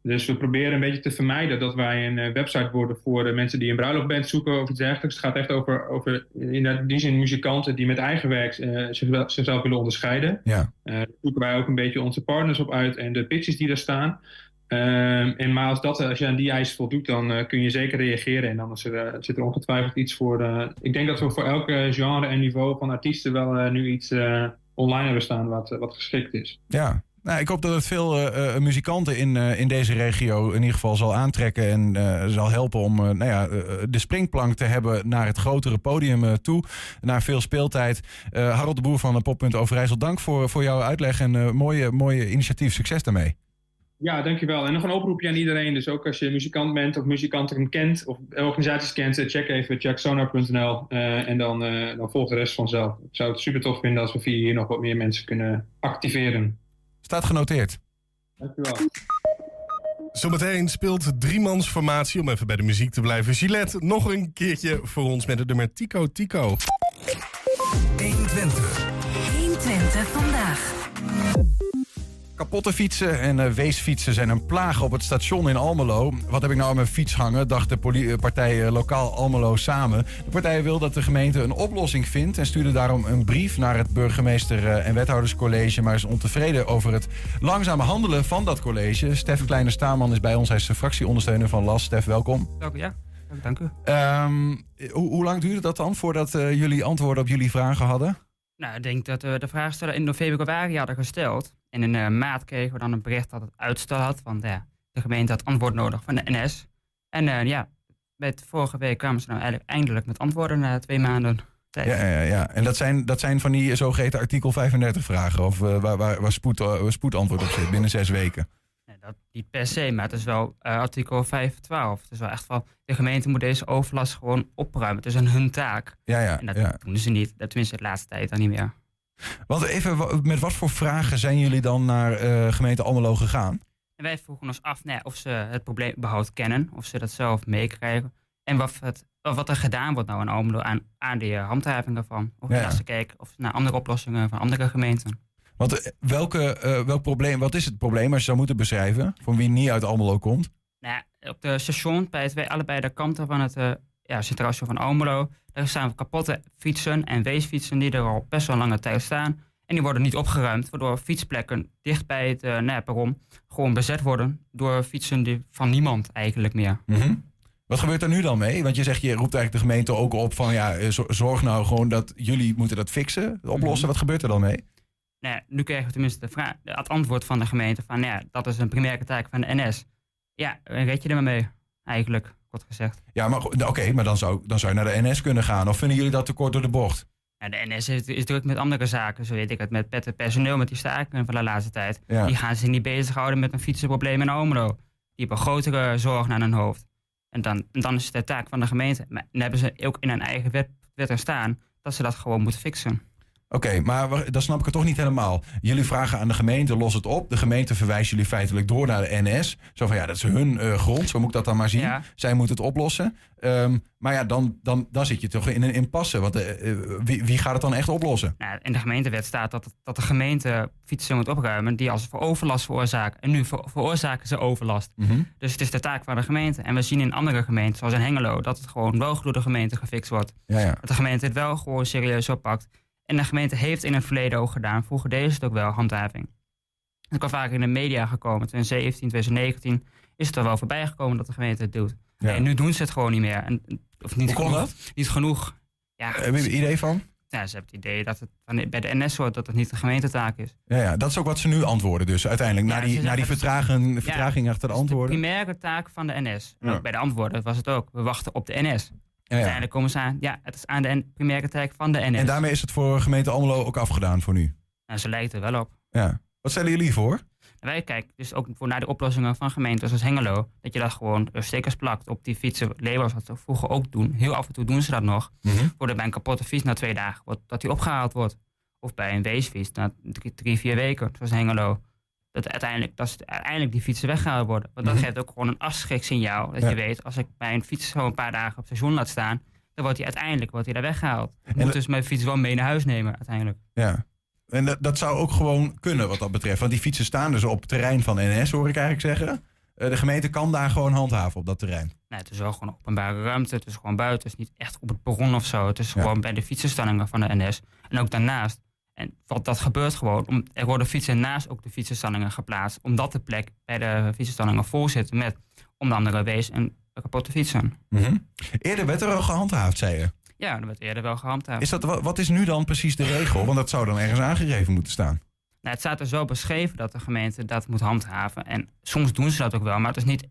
Dus we proberen een beetje te vermijden dat wij een eh, website worden voor de mensen die een bruiloftband zoeken of iets dergelijks. Het gaat echt over, over in die zin muzikanten die met eigen werk eh, zichzelf, zichzelf willen onderscheiden. Ja. Eh, daar zoeken wij ook een beetje onze partners op uit en de pitches die er staan. Ehm, en maar als, dat, als je aan die eisen voldoet, dan eh, kun je zeker reageren. En dan is er, eh, zit er ongetwijfeld iets voor. eh, ik denk dat we voor elk eh, genre en niveau van artiesten wel eh, nu iets eh, online hebben staan wat, wat geschikt is. Ja. Nou, ik hoop dat het veel eh, eh, muzikanten in, eh, in deze regio in ieder geval zal aantrekken en zal helpen om nou ja, de springplank te hebben naar het grotere podium toe, naar veel speeltijd. Harold de Boer van de Poppunt Overijssel, dank voor, voor jouw uitleg en mooie, mooie initiatief. Succes daarmee. Ja, dankjewel. En nog een oproepje aan iedereen. Dus ook als je muzikant bent of muzikanten kent of organisaties kent, check even jacksonar.nl en dan, dan volgt de rest vanzelf. Ik zou het super tof vinden als we via hier nog wat meer mensen kunnen activeren. Staat genoteerd. Dankjewel. Zometeen speelt driemansformatie, om even bij de muziek te blijven. Gillette nog een keertje voor ons met het nummer Tico Tico. 120. 120 vandaag. Kapotte fietsen en eh, weesfietsen zijn een plaag op het station in Almelo. Wat heb ik nou aan mijn fiets hangen, dacht de eh, partij eh, Lokaal Almelo samen. De partij wil dat de gemeente een oplossing vindt... en stuurde daarom een brief naar het burgemeester- en wethouderscollege... maar is ontevreden over het langzame handelen van dat college. Stef Kleine-Staman is bij ons, hij is de fractieondersteuner van LAS. Stef, welkom. Dank u, ja. Dank u. Ehm, hoe, hoe lang duurde dat dan voordat jullie antwoorden op jullie vragen hadden? Nou, ik denk dat we de vraagsteller in februari hadden gesteld. En in eh, maart kregen we dan een bericht dat het uitstel had. Want de gemeente had antwoord nodig van de NS. En eh, ja, met vorige week kwamen ze nou eigenlijk eindelijk met antwoorden na twee maanden tijd. Ja, ja, ja. En dat zijn, dat zijn van die zogeheten artikel 35 vragen... of eh, waar, waar, waar spoed, eh, spoedantwoord op zit binnen zes weken. Nee, dat niet per se, maar het is wel eh, artikel 512. Het is wel echt van, de gemeente moet deze overlast gewoon opruimen. Het is een hun taak. Ja, ja, En dat ja. doen ze niet. Dat tenminste de laatste tijd dan niet meer. Want even, met wat voor vragen zijn jullie dan naar eh, gemeente Almelo gegaan? En wij vroegen ons af nou ja, of ze het probleem überhaupt kennen, of ze dat zelf meekrijgen. En wat, het, wat er gedaan wordt nou in Almelo aan, aan die handhaving daarvan. Of Ja. als ze kijken of naar andere oplossingen van andere gemeenten. Want eh, welke, eh, welk probleem, wat is het probleem als je zou moeten beschrijven? Voor wie niet uit Almelo komt? Nou, op de station, bij het, allebei de kanten van het uh, ja, Centraal Station van Almelo, daar staan kapotte fietsen en weesfietsen die er al best wel lange tijd staan. En die worden niet opgeruimd, waardoor fietsplekken dicht bij het uh, nou perron gewoon bezet worden door fietsen die, van niemand eigenlijk meer. Mhm. Wat gebeurt er nu dan mee? Want je zegt, je roept eigenlijk de gemeente ook op van ja, zo- zorg nou gewoon dat jullie moeten dat fixen, oplossen. Mhm. Wat gebeurt er dan mee? Nou ja, nu krijgen we tenminste de vraag, het antwoord van de gemeente van nou ja, dat is een primaire taak van de NS. Ja, red je er maar mee, eigenlijk, kort gezegd. Ja, maar oké, maar dan zou, dan zou je naar de NS kunnen gaan. Of vinden jullie dat te kort door de bocht? Ja, de NS is, is druk met andere zaken, zo weet ik het, met, met het personeel, met die stakingen van de laatste tijd. Ja. Die gaan zich niet bezighouden met een fietsenprobleem in Almelo. Die hebben grotere zorgen aan hun hoofd. En dan, en dan is het de taak van de gemeente. Maar dan hebben ze ook in hun eigen wet, wet er staan dat ze dat gewoon moeten fixen. Oké, maar dan snap ik het toch niet helemaal. Jullie vragen aan de gemeente, los het op. De gemeente verwijst jullie feitelijk door naar de NS. Zo van ja, dat is hun eh, grond, zo moet ik dat dan maar zien. Ja. Zij moeten het oplossen. Ehm, maar ja, dan, dan, dan zit je toch in een impasse. Want eh, eh, wie, wie gaat het dan echt oplossen? Nou, in de gemeentewet staat dat, dat de gemeente fietsen moet opruimen die als voor overlast veroorzaken. En nu ver- veroorzaken ze overlast. Mhm. Dus het is de taak van de gemeente. En we zien in andere gemeenten, zoals in Hengelo, dat het gewoon wel door de gemeente gefixt wordt. Ja, ja. Dat de gemeente het wel gewoon serieus oppakt. En de gemeente heeft in het verleden ook gedaan. Vroeger deden ze het ook wel, handhaving. Het kwam vaak in de media gekomen. 2017, 2019 is het er wel voorbij gekomen dat de gemeente het doet. Ja. En nu doen ze het gewoon niet meer. En, of niet Hoe kon genoeg. dat? Niet genoeg. Ja, Heb je een idee van? ja, ze hebben het idee dat het bij de NS hoort dat het niet de gemeentetaak is. Ja, ja, dat is ook wat ze nu antwoorden dus uiteindelijk. Ja, na die, na die vertraging, vertraging achter de is de antwoorden. primaire taak van de NS. En Ja. ook bij de antwoorden was het ook. We wachten op de NS. Ja, ja. Uiteindelijk komen ze aan, ja, het is aan de N- primaire taak van de NS. En daarmee is het voor gemeente Almelo ook afgedaan voor nu. Nou, ze lijkt er wel op. Ja. Wat stellen jullie voor? Wij kijken dus ook voor naar de oplossingen van gemeenten zoals Hengelo. Dat je dat gewoon stickers plakt op die fietsen. Labels, wat ze vroeger ook doen. Heel af en toe doen ze dat nog. Mhm. Voor bij een kapotte fiets na twee dagen, wordt, dat die opgehaald wordt. Of bij een weesfiets na drie, drie, vier weken, zoals Hengelo. Dat uiteindelijk, dat ze uiteindelijk die fietsen weggehaald worden. Want dat Mhm. geeft ook gewoon een afschriksignaal. Dat Ja. je weet, als ik mijn fiets zo een paar dagen op station laat staan, dan wordt hij uiteindelijk wordt hij daar weggehaald. Ik moet dat- dus mijn fiets wel mee naar huis nemen uiteindelijk. Ja. En dat, dat zou ook gewoon kunnen wat dat betreft. Want die fietsen staan dus op het terrein van NS, hoor ik eigenlijk zeggen. Eh, de gemeente kan daar gewoon handhaven op dat terrein. Nou, het is wel gewoon openbare ruimte. Het is gewoon buiten. Het is niet echt op het perron of zo. Het is Ja. gewoon bij de fietsenstallingen van de NS. En ook daarnaast. En wat dat gebeurt gewoon. Er worden fietsen naast ook de fietsenstallingen geplaatst. Omdat de plek bij de fietsenstallingen vol zit met onder andere wees en kapotte fietsen. Mhm. Eerder werd er al gehandhaafd, zei je. Ja, dat werd eerder wel gehandhaafd. Is dat, wa- wat is nu dan precies de regel? Want dat zou dan ergens aangegeven moeten staan. Nou, het staat er zo beschreven dat de gemeente dat moet handhaven. En soms doen ze dat ook wel, maar het is niet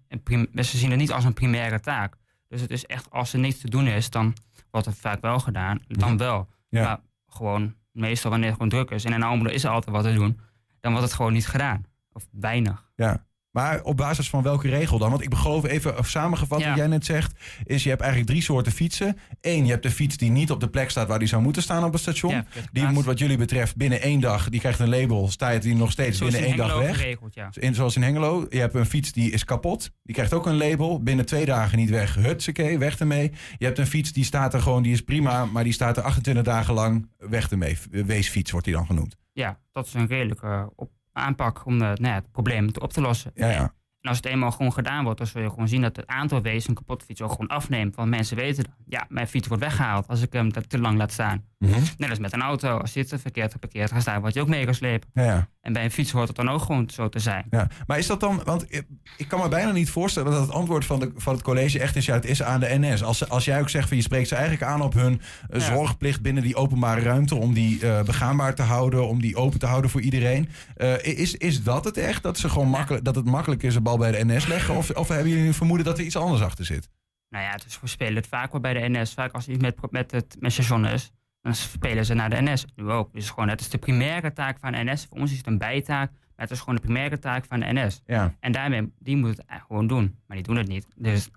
ze zien het niet als een primaire taak. Dus het is echt, als er niets te doen is, dan wordt het vaak wel gedaan. Dan wel. Ja. Maar gewoon, meestal wanneer het gewoon druk is en in Almelo is er altijd wat te doen, dan wordt het gewoon niet gedaan. Of weinig. Ja. Maar op basis van welke regel dan? Want ik geloof even samengevat Ja. wat jij net zegt, is je hebt eigenlijk drie soorten fietsen. Eén, je hebt de fiets die niet op de plek staat waar die zou moeten staan op het station. Ja, die moet wat jullie betreft binnen één dag, die krijgt een label, staat die nog steeds Zoals binnen in één dag weg. geregeld, ja. In, zoals in Hengelo. Je hebt een fiets die is kapot. Die krijgt ook een label. Binnen twee dagen niet weg. Hutsakee, weg ermee. Je hebt een fiets die staat er gewoon, die is prima. Maar die staat er 28 dagen lang. Weg ermee. Weesfiets wordt die dan genoemd. Ja, dat is een redelijke op aanpak om eh, nou ja, het probleem op te lossen. Ja, ja. En als het eenmaal gewoon gedaan wordt, dan zul je gewoon zien dat het aantal wezen een kapotte fiets ook gewoon afneemt. Want mensen weten, dan, ja, mijn fiets wordt weggehaald als ik hem te- lang laat staan. Mhm. Net als met een auto, als je het verkeerd geparkeerd gaat staan, word je ook meegeslepen. ja, ja. En bij een fiets hoort het dan ook gewoon zo te zijn. Ja, maar is dat dan, want ik- ik kan me bijna niet voorstellen dat het antwoord van, de, van het college echt is, ja, het is aan de NS. Als, als jij ook zegt van je spreekt ze eigenlijk aan op hun eh, zorgplicht binnen die openbare ruimte, om die eh, begaanbaar te houden, om die open te houden voor iedereen. Eh, is, is dat het echt? Dat, ze gewoon makkelijk, dat het makkelijk is bal bij de NS leggen? Of, of hebben jullie een vermoeden dat er iets anders achter zit? Nou ja, dus we spelen het vaak wel bij de NS. Vaak als iets met, met het met station is, dan spelen ze naar de NS. Nu ook. Dus gewoon, het is de primaire taak van de NS. Voor ons is het een bijtaak, maar het is gewoon de primaire taak van de NS. Ja. En daarmee, die moet het gewoon doen. Maar die doen het niet. Dus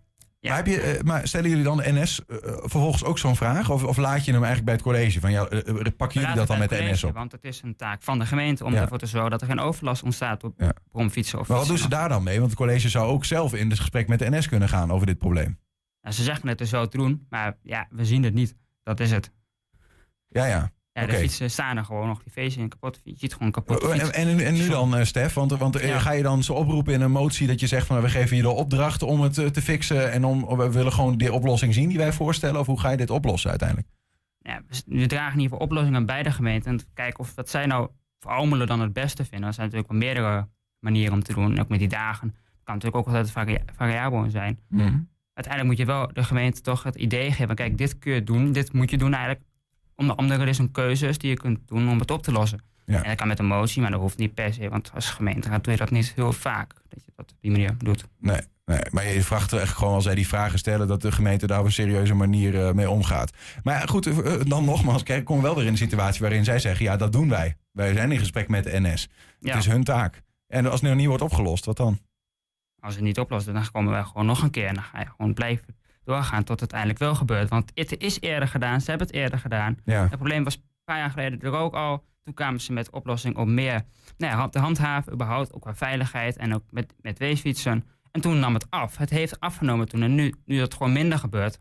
Ja. Maar, heb je, eh, maar stellen jullie dan de NS eh, vervolgens ook zo'n vraag? Of, of laat je hem eigenlijk bij het college? Van, ja, eh, eh, pakken jullie dat dan met de NS op? Want het is een taak van de gemeente om Ja. ervoor te zorgen dat er geen overlast ontstaat op Ja. bromfietsen of Maar wat doen ze daar dan mee? Want het college zou ook zelf in het gesprek met de NS kunnen gaan over dit probleem. Nou, ze zeggen het er zo te doen, maar ja, we zien het niet. Dat is het. Ja, ja. Ja, de fietsen staan er gewoon nog. Die feesten in kapot. Je ziet gewoon kapot. Oh, En, en, en nu dan, eh, Stef? Want, want eh, Ja. ga je dan zo oproepen in een motie dat je zegt van we geven je de opdracht om het eh, te fixen en om, we willen gewoon die oplossing zien die wij voorstellen? Of hoe ga je dit oplossen uiteindelijk? ja, we, dragen in ieder geval oplossingen bij de gemeente. En kijken of wat zij nou voor Almelo dan het beste vinden. Er zijn natuurlijk wel meerdere manieren om te doen. En ook met die dagen. Het kan natuurlijk ook altijd varia- variabel zijn. Uiteindelijk moet je wel de gemeente toch het idee geven. Kijk, dit kun je doen. Dit moet je doen eigenlijk. Omdat omdat er is een keuze is die je kunt doen om het op te lossen. Ja. En dat kan met een motie, maar dat hoeft niet per se. Want als gemeenteraad doe je dat niet heel vaak. Dat je dat op die manier doet. Nee, nee, maar je vraagt er echt gewoon als zij die vragen stellen dat de gemeente daar op een serieuze manier eh, mee omgaat. Maar goed, eh, dan nogmaals, kijk, kom wel weer in een situatie waarin zij zeggen, ja, dat doen wij. Wij zijn in gesprek met de NS. Ja. Het is hun taak. En als het nou niet wordt opgelost, wat dan? Als het niet oplost, dan komen wij gewoon nog een keer. En dan ga je gewoon blijven doorgaan tot het uiteindelijk wel gebeurt. Want het is eerder gedaan, ze hebben het eerder gedaan. Ja. Het probleem was een paar jaar geleden er ook al. Toen kwamen ze met oplossing om meer nou ja, te handhaven, überhaupt ook qua veiligheid en ook met, met weesfietsen. En toen nam het af. Het heeft afgenomen toen. En nu, nu dat gewoon minder gebeurt,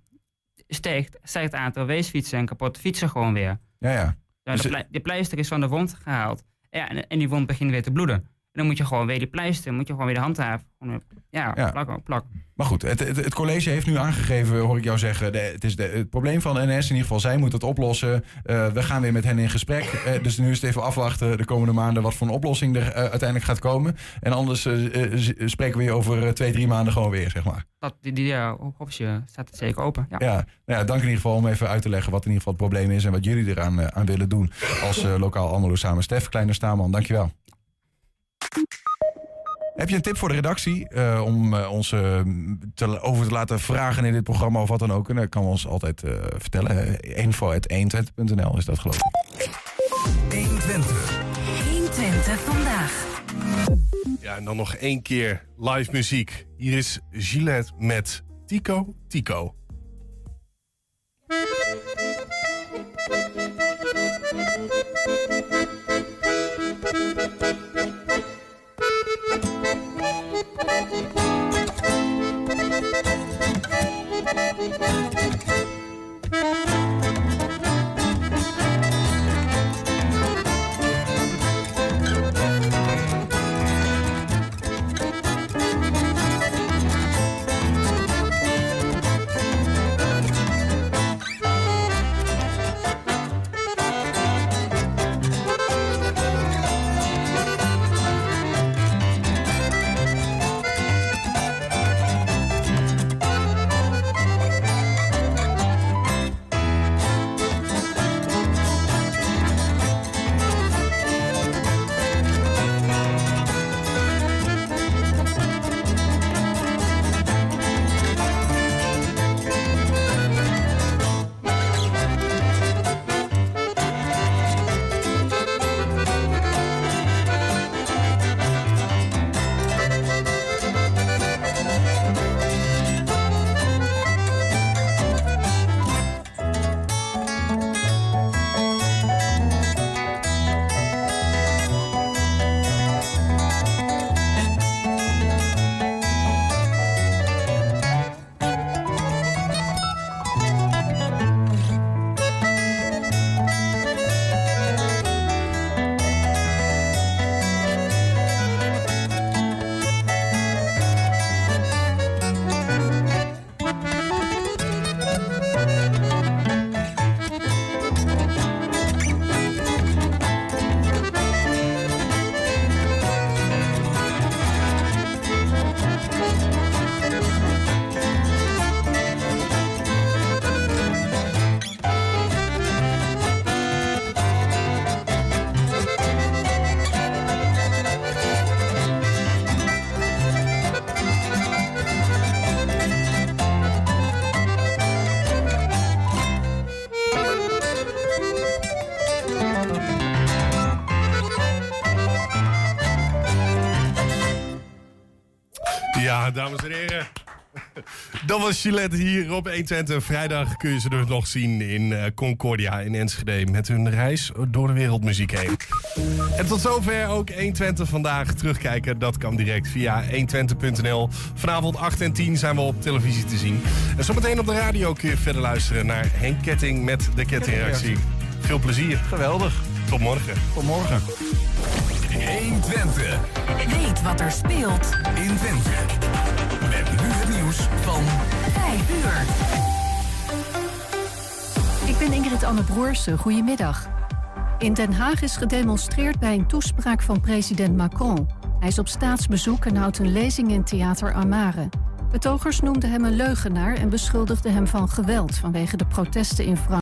stijgt, stijgt het aantal weesfietsen en kapotte fietsen gewoon weer. Ja, ja. Dus de, plei- de pleister is van de wond gehaald. Ja, en, en die wond begint weer te bloeden. En dan moet je gewoon weer die pleister, moet je gewoon weer de handhaven. Weer- ja, Ja. plakken, plakken. Maar goed, het, het, het college heeft nu aangegeven, hoor ik jou zeggen, de, het is de, het probleem van NS. In ieder geval, zij moeten het oplossen. Eh, we gaan weer met hen in gesprek. Eh, dus nu is het even afwachten de komende maanden wat voor een oplossing er eh, uiteindelijk gaat komen. En anders eh, eh, spreken we je over eh, twee, drie maanden gewoon weer, zeg maar. Dat, die die uh, optie staat het zeker open. Ja. Ja, nou ja, dank in ieder geval om even uit te leggen wat in ieder geval het probleem is en wat jullie eraan eh, aan willen doen als eh, lokaal Almelo samen. Stef, Kleine Staman, dankjewel. Heb je een tip voor de redactie eh, om eh, ons eh, te, over te laten vragen in dit programma of wat dan ook? En dat kan ons altijd eh, vertellen. Info.120.nl is dat geloof ik. 120. 120 vandaag. Ja, Ja, en dan nog één keer live muziek. Hier is Gillette met Tico Tico. Ja, dames en heren. Dat was Gillette hier op 120. Vrijdag kun je ze dus nog zien in eh, Concordia in Enschede... met hun reis door de wereldmuziek heen. En tot zover ook 120 vandaag. Terugkijken, dat kan direct via 120.nl. Vanavond 8 en 10 zijn we op televisie te zien. En zometeen op de radio kun je verder luisteren naar Henk Ketting met de Kettingreactie. Veel plezier. Geweldig. Tot morgen. Tot morgen. 120. Weet wat er speelt in Twente. Met nu het nieuws van 5 uur. Ik ben Ingrid Anne Broersen. Goedemiddag. In Den Haag is gedemonstreerd bij een toespraak van president Macron. Hij is op staatsbezoek en houdt een lezing in Theater Amare. Betogers noemden hem een leugenaar en beschuldigden hem van geweld vanwege de protesten in Frankrijk.